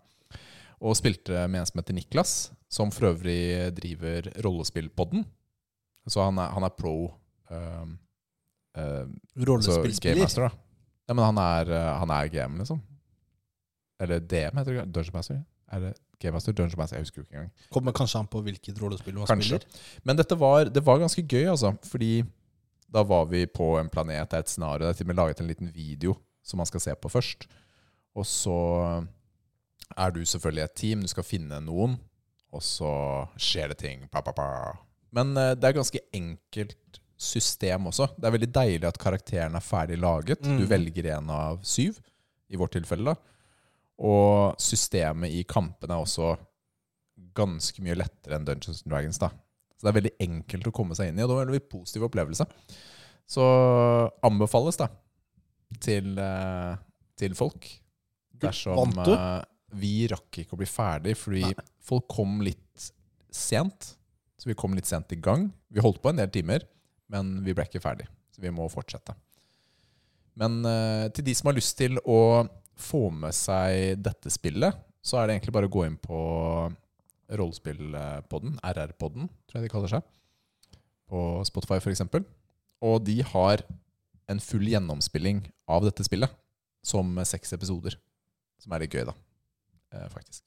Og spilte med en som heter Niklas, som for øvrig driver rollespillpodden. Så han er, han er pro. Um, uh, Rollespillspiller. Game. Ja, men han er, han er GM, liksom. Eller DM heter det. Dungeon Master? Er det Game Master? Dungeon Master? Jeg husker jo ikke engang. Kommer kanskje an på hvilket rollespill man Kanskje. spiller. Men dette var, det var ganske gøy, altså. Fordi da var vi på en planet, det er et scenario. Det er til og med laget en liten video som man skal se på først. Og så er du selvfølgelig et team, du skal finne noen, og så skjer det ting. Pa, pa, pa. Men eh, det er ganske enkelt system også. Det er veldig deilig at karakteren er ferdig laget. Mm. Du velger en av syv, i vårt tilfelle. da. Og systemet i kampene er også ganske mye lettere enn Dungeons and Dragons. da. Så det er veldig enkelt å komme seg inn i, og det var en veldig positiv opplevelse. Så anbefales da til, eh, til folk. Dersom Vant du? eh, vi rakk ikke å bli ferdig, fordi Nei. folk kom litt sent. Så vi kom litt sent i gang. Vi holdt på en del timer, men vi ble ikke ferdig. Så vi må fortsette. Men eh, til de som har lyst til å få med seg dette spillet, så er det egentlig bare å gå inn på rollespillpodden, RR-podden, tror jeg de kaller seg, på Spotify f.eks. Og de har en full gjennomspilling av dette spillet, som seks episoder. Som er litt gøy, da. Eh, faktisk.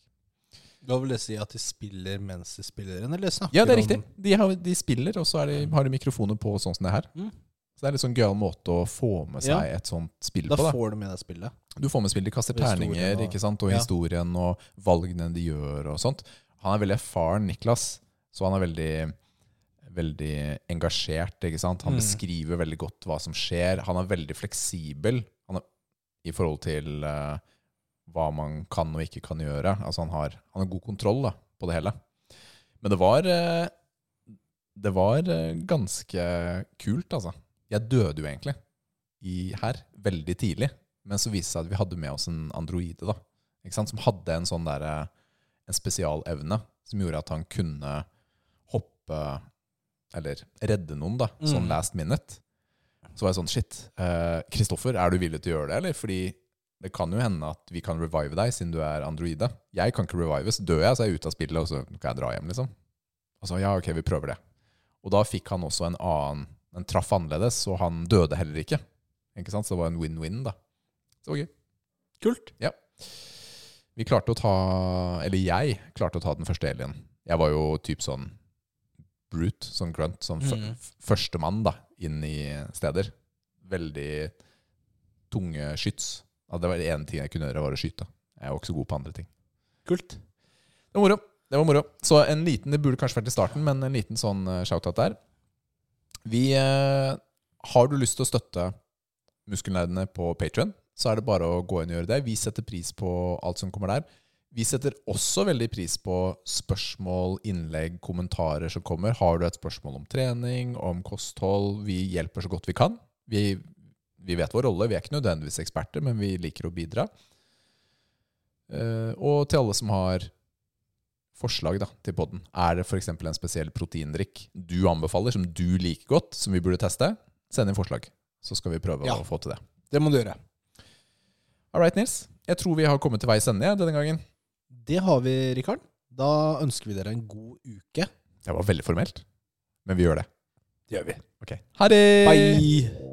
Da vil det si at de spiller mens de spiller eller snakker om Ja, det er riktig. De, har, de spiller, og så er de, har de mikrofoner på sånn som det her. Mm. Så det er en litt sånn gøyal måte å få med seg Ja. et sånt spill Da på. da. får du med deg spillet. Du får med spillet. de kaster terninger, og- ikke sant? og ja. historien og valgene de gjør og sånt. Han er veldig erfaren, Niklas, så han er veldig, veldig engasjert. ikke sant? Han Mm. beskriver veldig godt hva som skjer. Han er veldig fleksibel han er, i forhold til uh, hva man kan og ikke kan gjøre. Altså Han har, han har god kontroll da, på det hele. Men det var uh, Det var uh, ganske kult, altså. Jeg døde jo egentlig i her veldig tidlig. Men så viste det seg at vi hadde med oss en androide da, som hadde en sånn der, eh, en spesialevne som gjorde at han kunne hoppe eller redde noen, da, sånn Mm. last minute. Så var jeg sånn Shit, Kristoffer, er du villig til å gjøre det, eller? Fordi det kan jo hende at vi kan revive deg, siden du er androide. Jeg kan ikke revives. Dør jeg, så er jeg ute av spillet, og så kan jeg dra hjem, liksom. Og så ja, ok, vi prøver det. Og da fikk han også en annen Den traff annerledes, og han døde heller ikke. Ikke sant? Så det var en win-win, da. Så det var gøy. Kult. Ja. Vi klarte å ta Eller jeg klarte å ta den første alien. Jeg var jo typ sånn brute, sånn grunt, sånn mm. førstemann da, inn i steder. Veldig tunge skyts. Ja, det var det ene ting jeg kunne gjøre, var å skyte. Jeg var ikke så god på andre ting. Kult. Det var moro. Det var moro. Så en liten, det burde kanskje vært i starten, men en liten sånn eh, shout-out der. Vi eh, Har du lyst til å støtte Muskelnerdene på Patreon så er det bare å gå inn og gjøre det. Vi setter pris på alt som kommer der. Vi setter også veldig pris på spørsmål, innlegg, kommentarer som kommer. Har du et spørsmål om trening, om kosthold? Vi hjelper så godt vi kan. Vi, vi vet vår rolle. Vi er ikke nødvendigvis eksperter, men vi liker å bidra. Eh, og til alle som har forslag da, til podden. Er det f.eks. en spesiell proteindrikk du anbefaler, som du liker godt, som vi burde teste? Send inn forslag, så skal vi prøve Ja. å få til det. Det må du gjøre. All right, Nils. Jeg tror vi har kommet til veis ende denne gangen. Det har vi, Rikard. Da ønsker vi dere en god uke. Det var veldig formelt, men vi gjør det. Det gjør vi. Ok. Ha det! Bye!